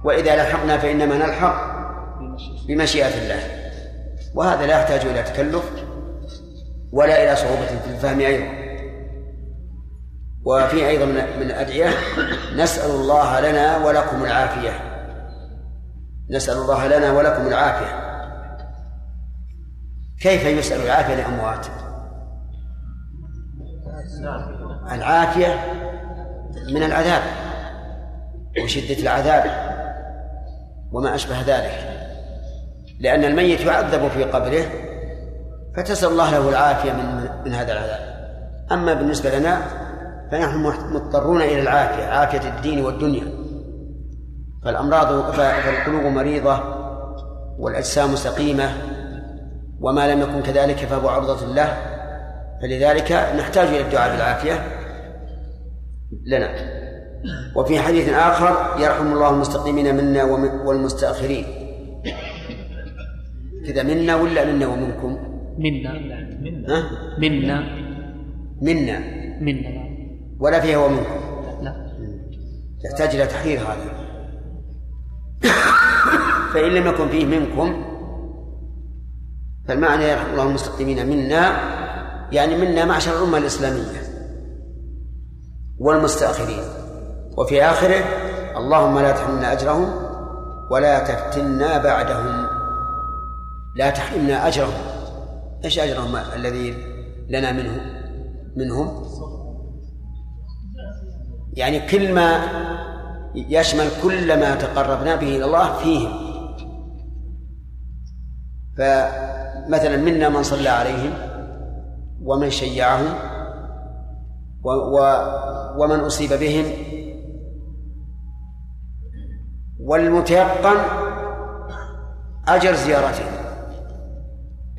وإذا لحقنا فإنما نلحق بمشيئة الله. وهذا لا يحتاج إلى تكلف ولا إلى صعوبة في الفهم أيضا. وفي أيضا من الأدعية نسأل الله لنا ولكم العافية. نسأل الله لنا ولكم العافية. كيف يسأل العافية لأموات العافية من العذاب وشدة العذاب وما أشبه ذلك. لأن الميت يعذب في قبره فتسأل الله له العافية من من هذا العذاب. أما بالنسبة لنا فنحن مضطرون إلى العافية عافية الدين والدنيا. فالأمراض فالقلوب مريضة والأجسام سقيمة وما لم يكن كذلك فهو عرضة له فلذلك نحتاج إلى الدعاء بالعافية لنا. وفي حديث آخر يرحم الله المستقيمين منا والمستأخرين. كذا منا ولا منا ومنكم؟ منا. ها؟ منا. منا. منا. ولا فيها ومنكم لا. يحتاج إلى تحرير هذا. فإن لم يكن فيه منكم فالمعنى يرحم الله المستقيمين منا يعني منا معشر الأمة الإسلامية والمستأخرين. وفي آخره اللهم لا تحرمنا أجرهم ولا تفتنا بعدهم. لا تحرمنا أجرهم. إيش أجرهم الذي لنا منه منهم؟ يعني كل ما يشمل كل ما تقربنا به إلى الله فيهم. فمثلا منا من صلى عليهم ومن شيعهم و و ومن أصيب بهم والمتيقن أجر زيارتهم.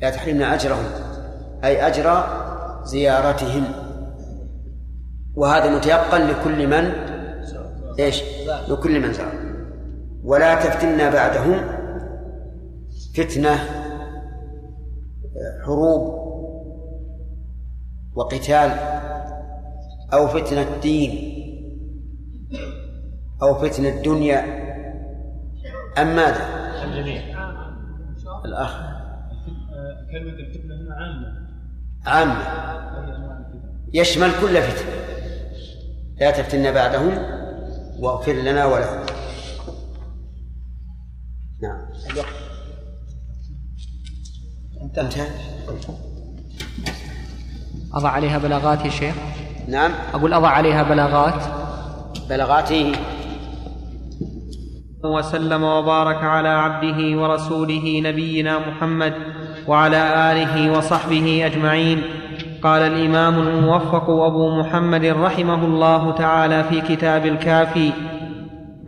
لا تحرمنا أجرهم أي أجر زيارتهم. وهذا متيقن لكل من إيش؟ لكل من زار ولا تفتنا بعدهم فتنة حروب وقتال أو فتنة دين أو فتنة دنيا أم ماذا؟ الجميع الأخ كلمة الفتنة هنا عامة. عامة. أي أنواع الفتنة يشمل كل فتنة. لا تفتنا بعدهم واغفر لنا ولهم. نعم. انتهى أضع عليها بلاغات يا شيخ. نعم. أقول أضع عليها بلاغات. بلغاته وسلم وبارك على عبده ورسوله نبينا محمد وعلى آله وصحبه أجمعين. قال الإمام الموفق أبو محمد رحمه الله تعالى في كتاب الكافي.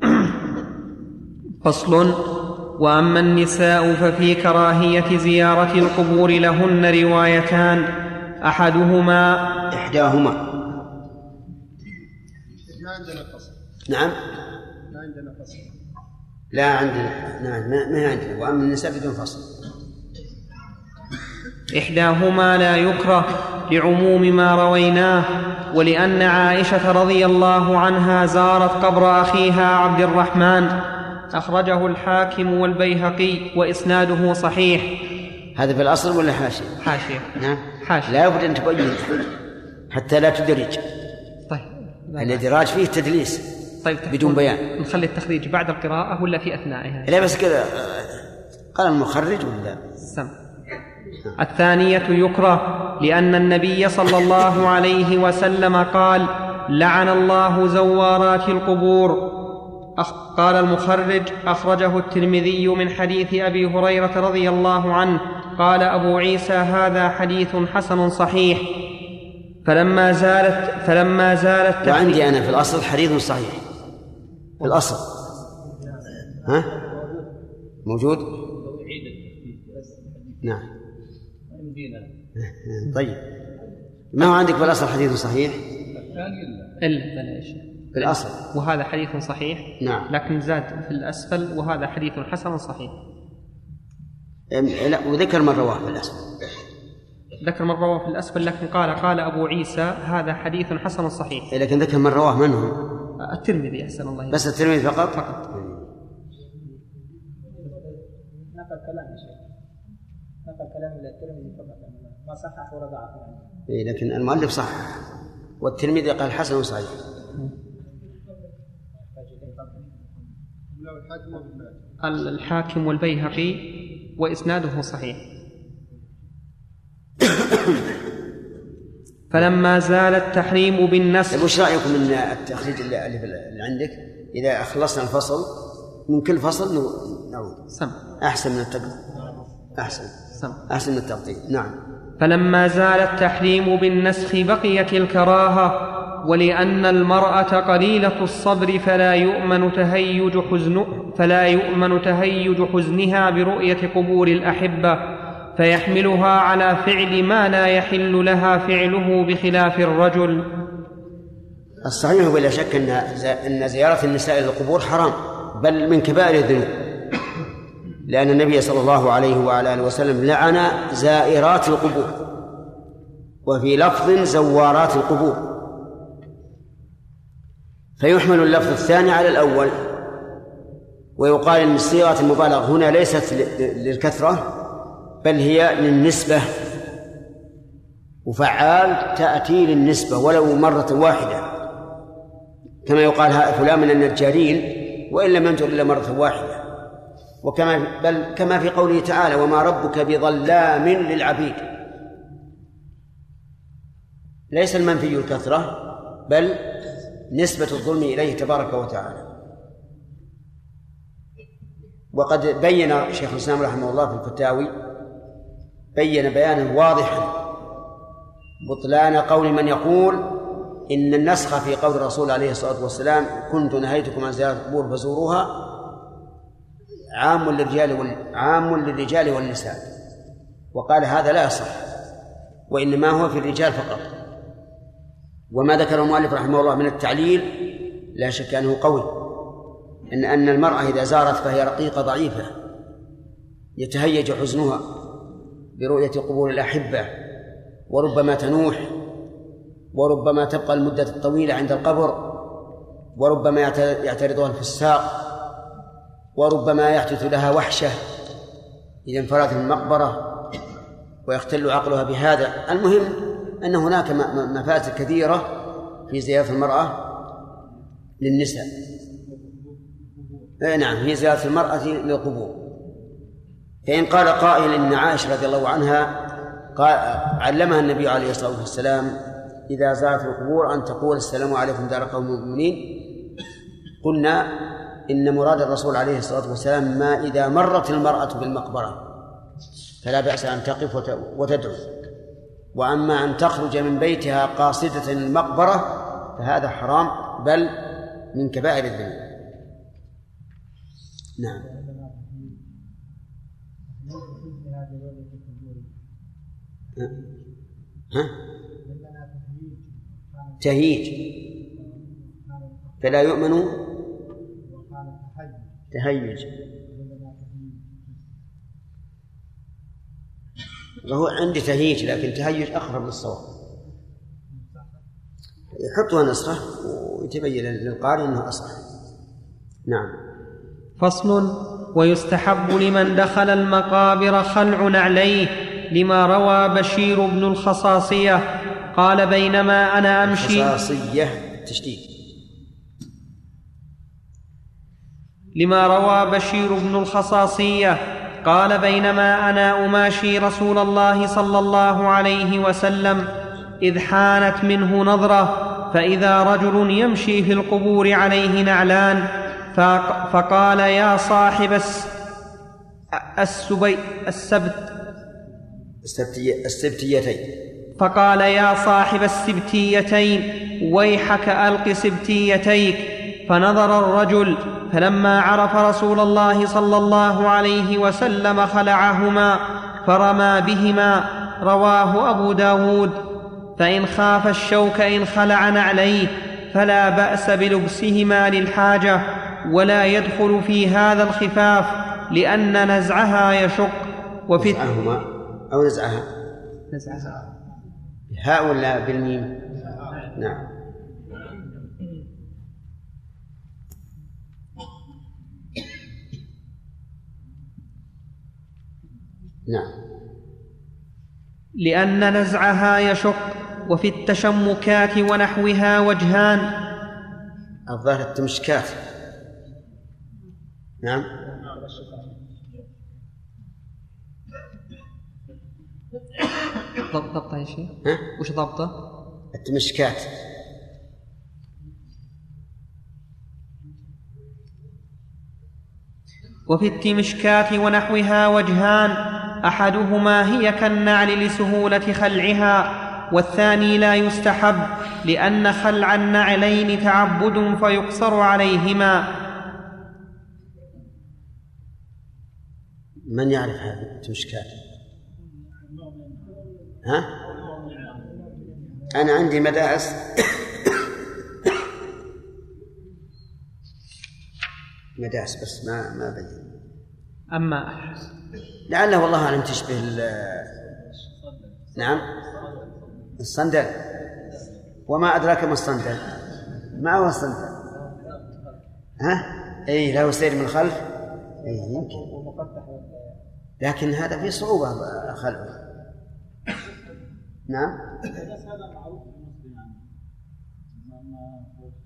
فصل وأما النساء ففي كراهية زيارة القبور لهن روايتان أحدهما إحداهما. ما عندنا فصل نعم. ما عندنا فصل. لا عندنا. نعم ما, ما عندنا. وأما النساء بدون فصل. إحداهما لا يكره لعموم ما رويناه ولأن عائشة رضي الله عنها زارت قبر أخيها عبد الرحمن. أخرجه الحاكم والبيهقي وإسناده صحيح. هذا في الأصل ولا حاشية؟ حاشية. نعم. حاشية. لا بد أن تبين حتى لا تدرج. طيب. الإدراج فيه تدليس طيب بدون بيان. نخلي التخريج بعد القراءة ولا في اثنائها لا بس كذا قال المخرج ولا؟ سم الثانية يكره لأن النبي صلى الله عليه وسلم قال لعن الله زوارات القبور قال المخرج أخرجه الترمذي من حديث أبي هريرة رضي الله عنه قال أبو عيسى هذا حديث حسن صحيح فلما زالت فلما زالت وعندي أنا في الأصل حديث صحيح. في الأصل. ها؟ موجود؟ نعم. طيب. ما هو عندك في الأصل حديث صحيح؟ يا شيخ. في الأصل. وهذا حديث صحيح نعم. لكن زاد في الأسفل وهذا حديث حسن صحيح. لا وذكر من رواه في الأصل ذكر من رواه في الأسفل لكن قال قال أبو عيسى هذا حديث حسن صحيح. لكن ذكر من رواه من هو؟ الترمذي أحسن الله. بس الترمذي فقط؟ فقط نقل كلام يا شيخ نقل كلام الترمذي فقط ما صحح ولا يعني. إيه، لكن المؤلف صح والترمذي قال حسن صحيح الحاكم والبيهقي وإسناده صحيح. فلما زال التحريم بالنسخ طيب وش رأيكم من التخريج اللي اللي عندك إذا أخلصنا الفصل من كل فصل نعود؟ سم. أحسن من التقديم. أحسن. سم أحسن من التقديم نعم. فلما زال التحريم بالنسخ بقيت الكراهة ولأن المرأة قليلة الصبر فلا يؤمن تهيج حزن فلا يؤمن تهيج حزنها برؤية قبور الأحبة فيحملها على فعل ما لا يحل لها فعله بخلاف الرجل. الصحيح بلا شك ان إن زيارة النساء إلى القبور حرام بل من كبائر الذنوب. لأن النبي صلى الله عليه وعلى آله وسلم لعن زائرات القبور وفي لفظ زوارات القبور. فيحمل اللفظ الثاني على الأول ويقال أن صيغة المبالغة هنا ليست للكثرة بل هي للنسبة. وفعال تأتي للنسبة ولو مرة واحدة. كما يقال فلان من النجارين وإن لم ينجر إلا مرة واحدة. وكما بل كما في قوله تعالى وما ربك بظلام للعبيد. ليس المنفي الكثرة بل نسبة الظلم إليه تبارك وتعالى. وقد بين شيخ الإسلام رحمه الله في الفتاوي بين بيانا واضحا بطلان قول من يقول إن النسخ في قول الرسول عليه الصلاة والسلام كنت نهيتكم عن زيارة القبور فزوروها عام للرجال وال... عام للرجال والنساء. وقال هذا لا يصح وإنما هو في الرجال فقط. وما ذكر المؤلف رحمه الله من التعليل لا شك أنه قوي. إن أن المرأة إذا زارت فهي رقيقة ضعيفة يتهيج حزنها برؤية قبور الأحبة وربما تنوح وربما تبقى المدة الطويلة عند القبر وربما يعترضها الفساق. وربما يحدث لها وحشة إذا انفردت من المقبرة ويختل عقلها بهذا. المهم أن هناك مفاسد كثيرة في زيارة المرأة للنساء. نعم في زيارة المرأة للقبور. فإن قال قائل إن عائشة رضي الله عنها قال علمها النبي عليه الصلاة والسلام إذا زارت القبور أن تقول السلام عليكم دار قوم المؤمنين. قلنا إن مراد الرسول عليه الصلاة والسلام ما إذا مرت المرأة بالمقبرة فلا بأس أن تقف وتدعو. وأما أن تخرج من بيتها قاصدة المقبرة فهذا حرام بل من كبائر الذنوب. نعم. ها؟ تهيج. فلا يؤمن تهيج. وهو عندي تهيج لكن تهيج أقرب للصواب. يحطها نسخة ويتبين للقارئ أنه أصح. نعم. فصل ويستحب لمن دخل المقابر خلع نعليه لما روى بشير بن الخصاصية. قال بينما أنا أمشي. خصاصية تشديد. لما روى بشير بن الخصاصية قال بينما أنا أماشي رسول الله صلى الله عليه وسلم إذ حانت منه نظرة فإذا رجل يمشي في القبور عليه نعلان فقال يا صاحب السبي السبت. السبتيتين. فقال يا صاحب السبتيتين ويحك ألق سبتيتيك. فنظر الرجل فلما عرف رسول الله صلى الله عليه وسلم خلعهما فرمى بهما رواه أبو داود فإن خاف الشوك إن خلع نعليه فلا بأس بلبسهما للحاجة ولا يدخل في هذا الخفاف لأن نزعها يشق. وفي نزعهما؟ أو نزعها؟ نزعها. بهاء ولا بالميم؟ نعم. نعم. لأن نزعها يشق وفي التشمكات ونحوها وجهان. الظاهر التمشكات. نعم. ضبطه يا شيخ. وش ضبطه؟ التمشكات. وفي التمشكات ونحوها وجهان. أحدهما هي كالنعل لسهولة خلعها والثاني لا يستحب لأن خلع النعلين تعبد فيقصر عليهما. من يعرف هذه التمشكات ها؟ أنا عندي مدارس. مدارس بس ما ما بين أما لعله والله أعلم تشبه ال- نعم. الصندل. وما أدراك ما الصندل؟ ما هو الصندل؟ ها؟ اي له سير من الخلف اي يمكن. لكن هذا فيه صعوبة خلفه. نعم. هذا معروف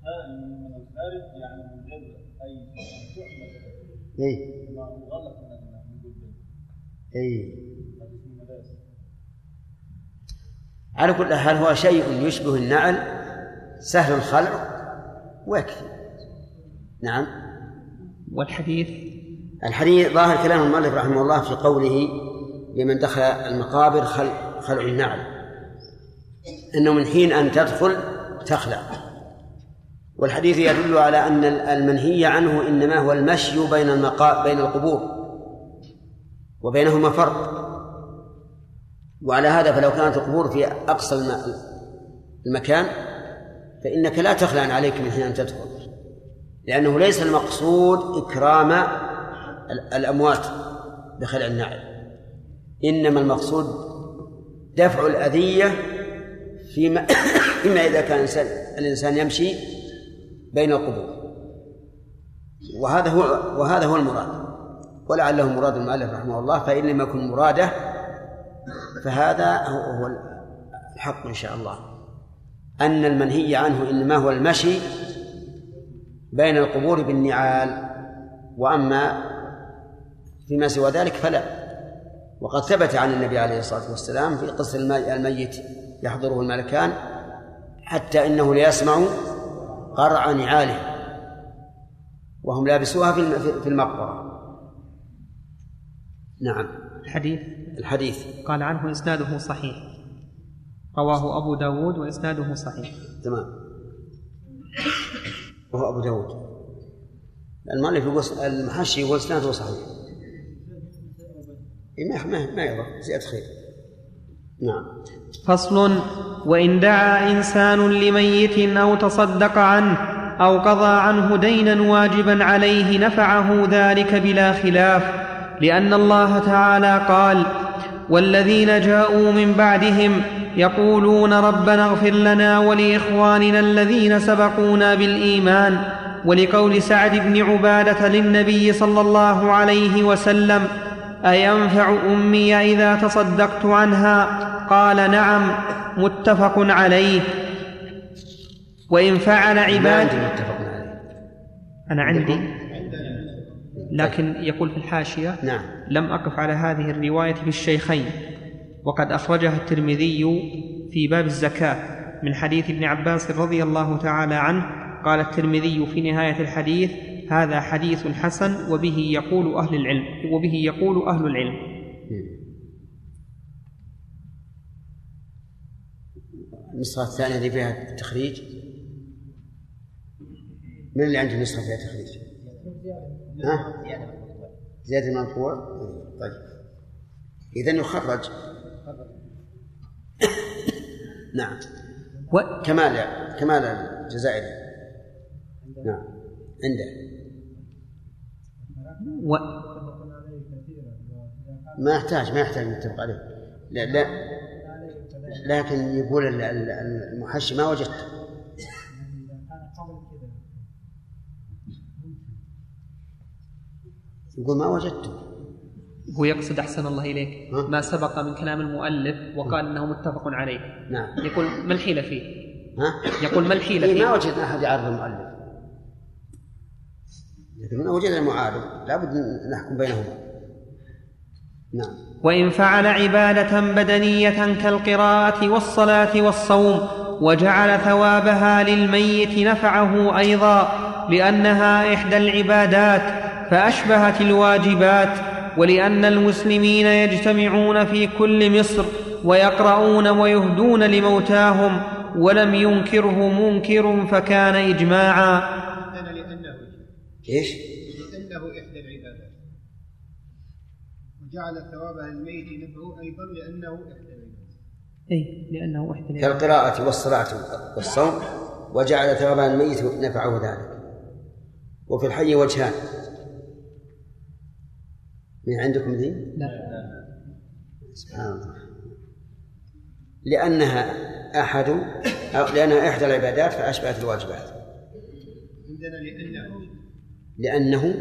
يعني من يعني غير أي تحمل اي الجلد اي على كل حال هو شيء يشبه النعل سهل الخلع ويكفي. نعم. والحديث؟ الحديث ظاهر كلام المؤلف رحمه الله في قوله لمن دخل المقابر خلع, خلع النعل. إنه من حين أن تدخل تخلع. والحديث يدل على أن المنهي عنه إنما هو المشي بين المقا بين القبور وبينهما فرق وعلى هذا فلو كانت القبور في أقصى الم- المكان فإنك لا تخلع عليك من حين أن تدخل لأنه ليس المقصود إكرام ال- الأموات بخلع النعل إنما المقصود دفع الأذية فيما فيما إذا كان الإنسان يمشي بين القبور. وهذا هو وهذا هو المراد. ولعله مراد المؤلف رحمه الله فإن لم يكن مراده فهذا هو الحق إن شاء الله. أن المنهي عنه إنما هو المشي بين القبور بالنعال. وأما فيما سوى ذلك فلا. وقد ثبت عن النبي عليه الصلاة والسلام في المي- الميت يحضره الملكان حتى إنه ليسمع قرع نعاله وهم لابسوها في الم- في المقبرة. نعم. الحديث؟ الحديث. قال عنه إسناده صحيح. رواه أبو داود وإسناده صحيح. تمام. وهو أبو داود. المؤلف يقول المحشي يقول إسناده صحيح. إيه ما ما ما يضر. زيادة خير. نعم. فصل وإن دعا إنسان لميت أو تصدق عنه أو قضى عنه دينا واجبا عليه نفعه ذلك بلا خلاف لأن الله تعالى قال والذين جاءوا من بعدهم يقولون ربنا اغفر لنا ولإخواننا الذين سبقونا بالإيمان ولقول سعد بن عبادة للنبي صلى الله عليه وسلم أينفع أمي إذا تصدقت عنها؟ قال نعم متفق عليه. وإن فعل عباد عندي متفق عليه. أنا عندي. لكن يقول في الحاشية نعم. لم أقف على هذه الرواية في الشيخين. وقد أخرجها الترمذي في باب الزكاة من حديث ابن عباس رضي الله تعالى عنه. قال الترمذي في نهاية الحديث هذا حديث حسن وبه يقول أهل العلم وبه يقول أهل العلم. النسخة الثانية اللي فيها التخريج؟ من اللي عنده نسخة فيها تخريج؟ ها؟ زيادة المرفوع طيب. إذا يخرج. نعم. و... كمال كمال الجزائري. نعم. عنده. و... ما يحتاج ما يحتاج نتفق عليه. لا, لا. لكن يقول ال- ال- المحشي ما وجدت يقول ما وجدته. هو يقصد أحسن الله إليك. ما سبق من كلام المؤلف وقال أنه متفق عليه. نعم. يقول ما الحيلة فيه؟ ها؟ يقول ما الحيلة إيه فيه؟ ما وجدنا أحد يعرض المؤلف. من وجدنا المعارض. لابد نحكم بينهما. نعم. وإن فعل عبادة بدنية كالقراءة والصلاة والصوم وجعل ثوابها للميت نفعه أيضا لأنها إحدى العبادات فأشبهت الواجبات ولأن المسلمين يجتمعون في كل مصر ويقرؤون ويهدون لموتاهم ولم ينكره منكر فكان إجماعا. إيش؟ لأنه إحدى العبادات. وجعل ثوابها الميت نفعه أيضا لأنه إحدى العبادات. أي لأنه إحدى كالقراءة والصلاة والصوم وجعل ثواب الميت نفعه ذلك. وفي الحي وجهان. من عندكم ذي؟ لا. سبحان الله. لأنها أحد أو لأنها إحدى العبادات فأشبهت الواجبات. عندنا لأنه لأنه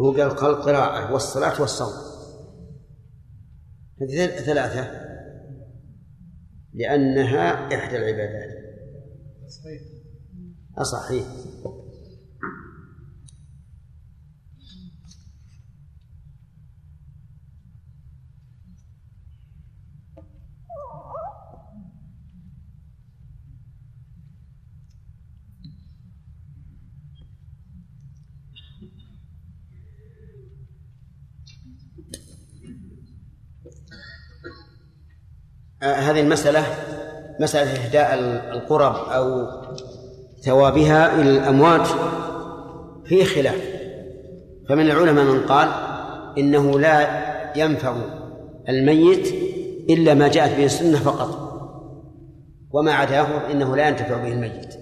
هو قال القراءة والصلاة والصوم. هذه ثلاثة. لأنها إحدى العبادات. صحيح. أصحيح. هذه المسألة مسألة إهداء القرب أو ثوابها إلى الأموات في خلاف. فمن العلماء من قال إنه لا ينفع الميت إلا ما جاءت به السنة فقط. وما عداه إنه لا ينتفع به الميت.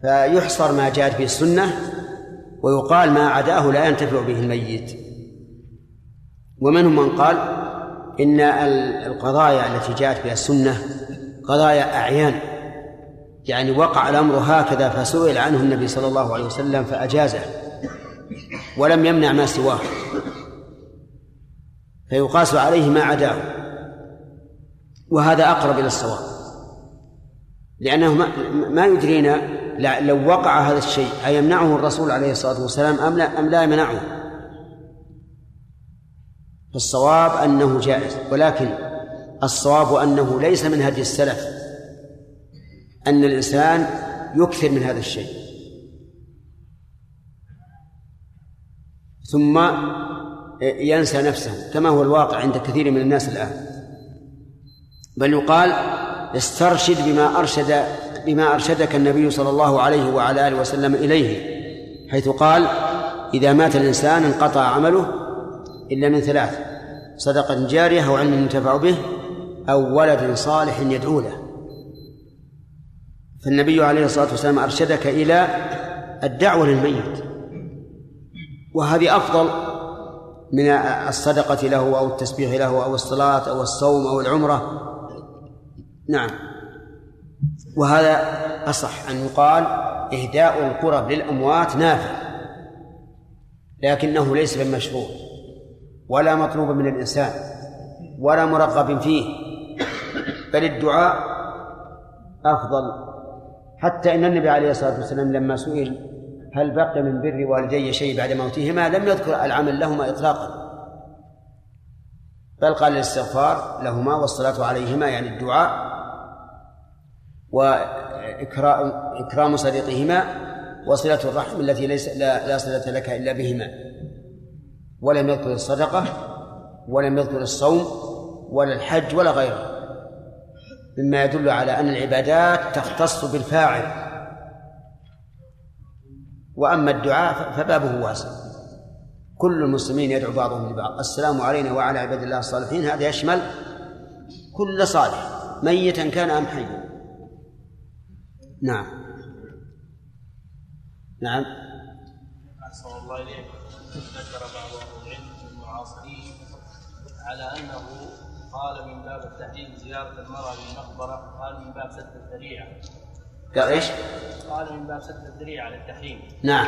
فيحصر ما جاءت به السنة ويقال ما عداه لا ينتفع به الميت. ومنهم من قال إن القضايا التي جاءت بها السنة قضايا أعيان. يعني وقع الأمر هكذا فسئل عنه النبي صلى الله عليه وسلم فأجازه ولم يمنع ما سواه. فيقاس عليه ما عداه. وهذا أقرب إلى الصواب. لأنه ما, يدرينا لو وقع هذا الشيء أيمنعه الرسول عليه الصلاة والسلام أم لا أم لا يمنعه؟ فالصواب أنه جائز ولكن الصواب أنه ليس من هدي السلف أن الإنسان يكثر من هذا الشيء. ثم ينسى نفسه كما هو الواقع عند كثير من الناس الآن. بل يقال استرشد بما أرشد بما أرشدك النبي صلى الله عليه وعلى آله وسلم إليه حيث قال إذا مات الإنسان انقطع عمله إلا من ثلاث صدقة جارية أو علم ينتفع به أو ولد صالح يدعو له. فالنبي عليه الصلاة والسلام أرشدك إلى الدعوة للميت. وهذه أفضل من الصدقة له أو التسبيح له أو الصلاة أو الصوم أو العمرة. نعم. وهذا أصح أن يقال إهداء القرب للأموات نافع لكنه ليس بالمشروع. ولا مطلوب من الإنسان ولا مرغب فيه بل الدعاء أفضل. حتى إن النبي عليه الصلاة والسلام لما سئل هل بقي من بر والدي شيء بعد موتهما لم يذكر العمل لهما إطلاقا. بل قال الاستغفار لهما والصلاة عليهما يعني الدعاء وإكرام صديقهما وصلة الرحم التي ليس لا, لا صلة لك إلا بهما. ولم يذكر الصدقة ولم يذكر الصوم ولا الحج ولا غيره. مما يدل على أن العبادات تختص بالفاعل. وأما الدعاء فبابه واسع. كل المسلمين يدعو بعضهم لبعض. السلام علينا وعلى عباد الله الصالحين. هذا يشمل كل صالح ميتا كان أم حيا. نعم. نعم. أحسن الله إليك. ذكر بعض أهل العلم من المعاصرين على أنه قال من باب التحريم زيارة المرأة للمقبرة قال من باب سد الذريعة. قال إيش؟ قال من باب سد الذريعة للتحريم نعم.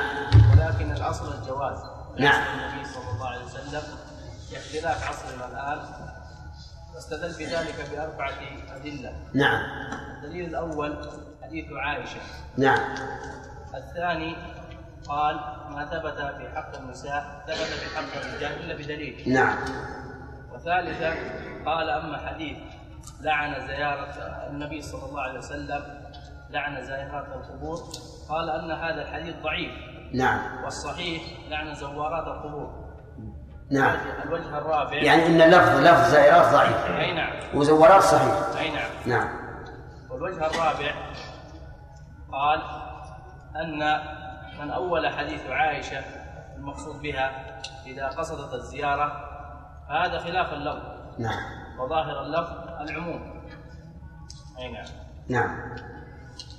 ولكن الأصل الجواز. نعم. النبي صلى الله عليه وسلم باختلاف عصرنا الآن. واستدل بذلك بأربعة أدلة. نعم. الدليل الأول حديث عائشة. نعم. الثاني قال ما ثبت في حق النساء ثبت في حق الرجال إلا بدليل. نعم. وثالثا قال أما حديث لعن زيارة النبي صلى الله عليه وسلم لعن زائرات القبور قال أن هذا الحديث ضعيف. نعم. والصحيح لعن زوارات القبور. نعم. الوجه الرابع. يعني إن لفظ لفظ زائرات ضعيف. أي نعم. وزورات صحيح. أي نعم. نعم. والوجه الرابع قال أن من أول حديث عائشة المقصود بها إذا قصدت الزيارة هذا خلاف اللفظ. نعم. وظاهر اللفظ العموم. أي نعم. نعم.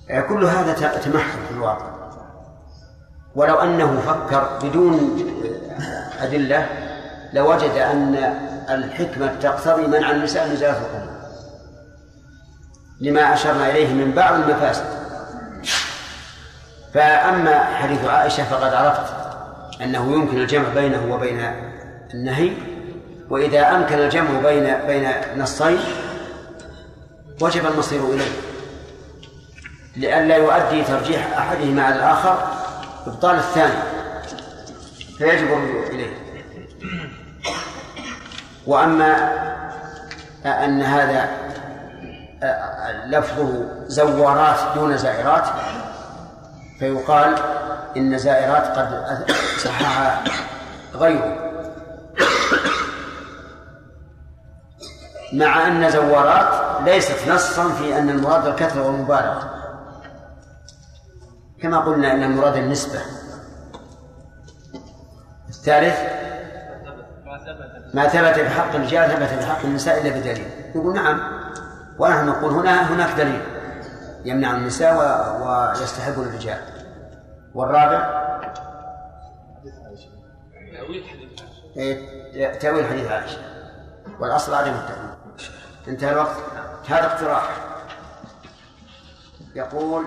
آه، كل هذا ت- تمحض في الواقع. ولو أنه فكر بدون آه، أدلة لوجد أن الحكمة تقتضي منع النساء من زيارة القبور لما أشرنا إليه من بعض المفاسد. فأما حديث عائشة فقد عرفت أنه يمكن الجمع بينه وبين النهي وإذا أمكن الجمع بين بين نصين وجب المصير إليه. لئلا يؤدي ترجيح أحدهما على الآخر إبطال الثاني فيجب الرجوع إليه. وأما أن هذا لفظه زوارات دون زائرات فيقال إن زائرات قد صحح غيره. مع أن زوارات ليست نصا في أن المراد الكثرة والمبالغة. كما قلنا أن المراد النسبة. الثالث ما ثبت بحق الرجال ثبت بحق النساء إلا بدليل. نقول نعم ونحن نقول هنا هناك دليل. يمنع النساء. ويستحب الرجال. والرابع؟ تأويل حديث إيه، تأويل حديث عائشة. والأصل عدم التأويل. انتهى الوقت؟ هذا اقتراح. يقول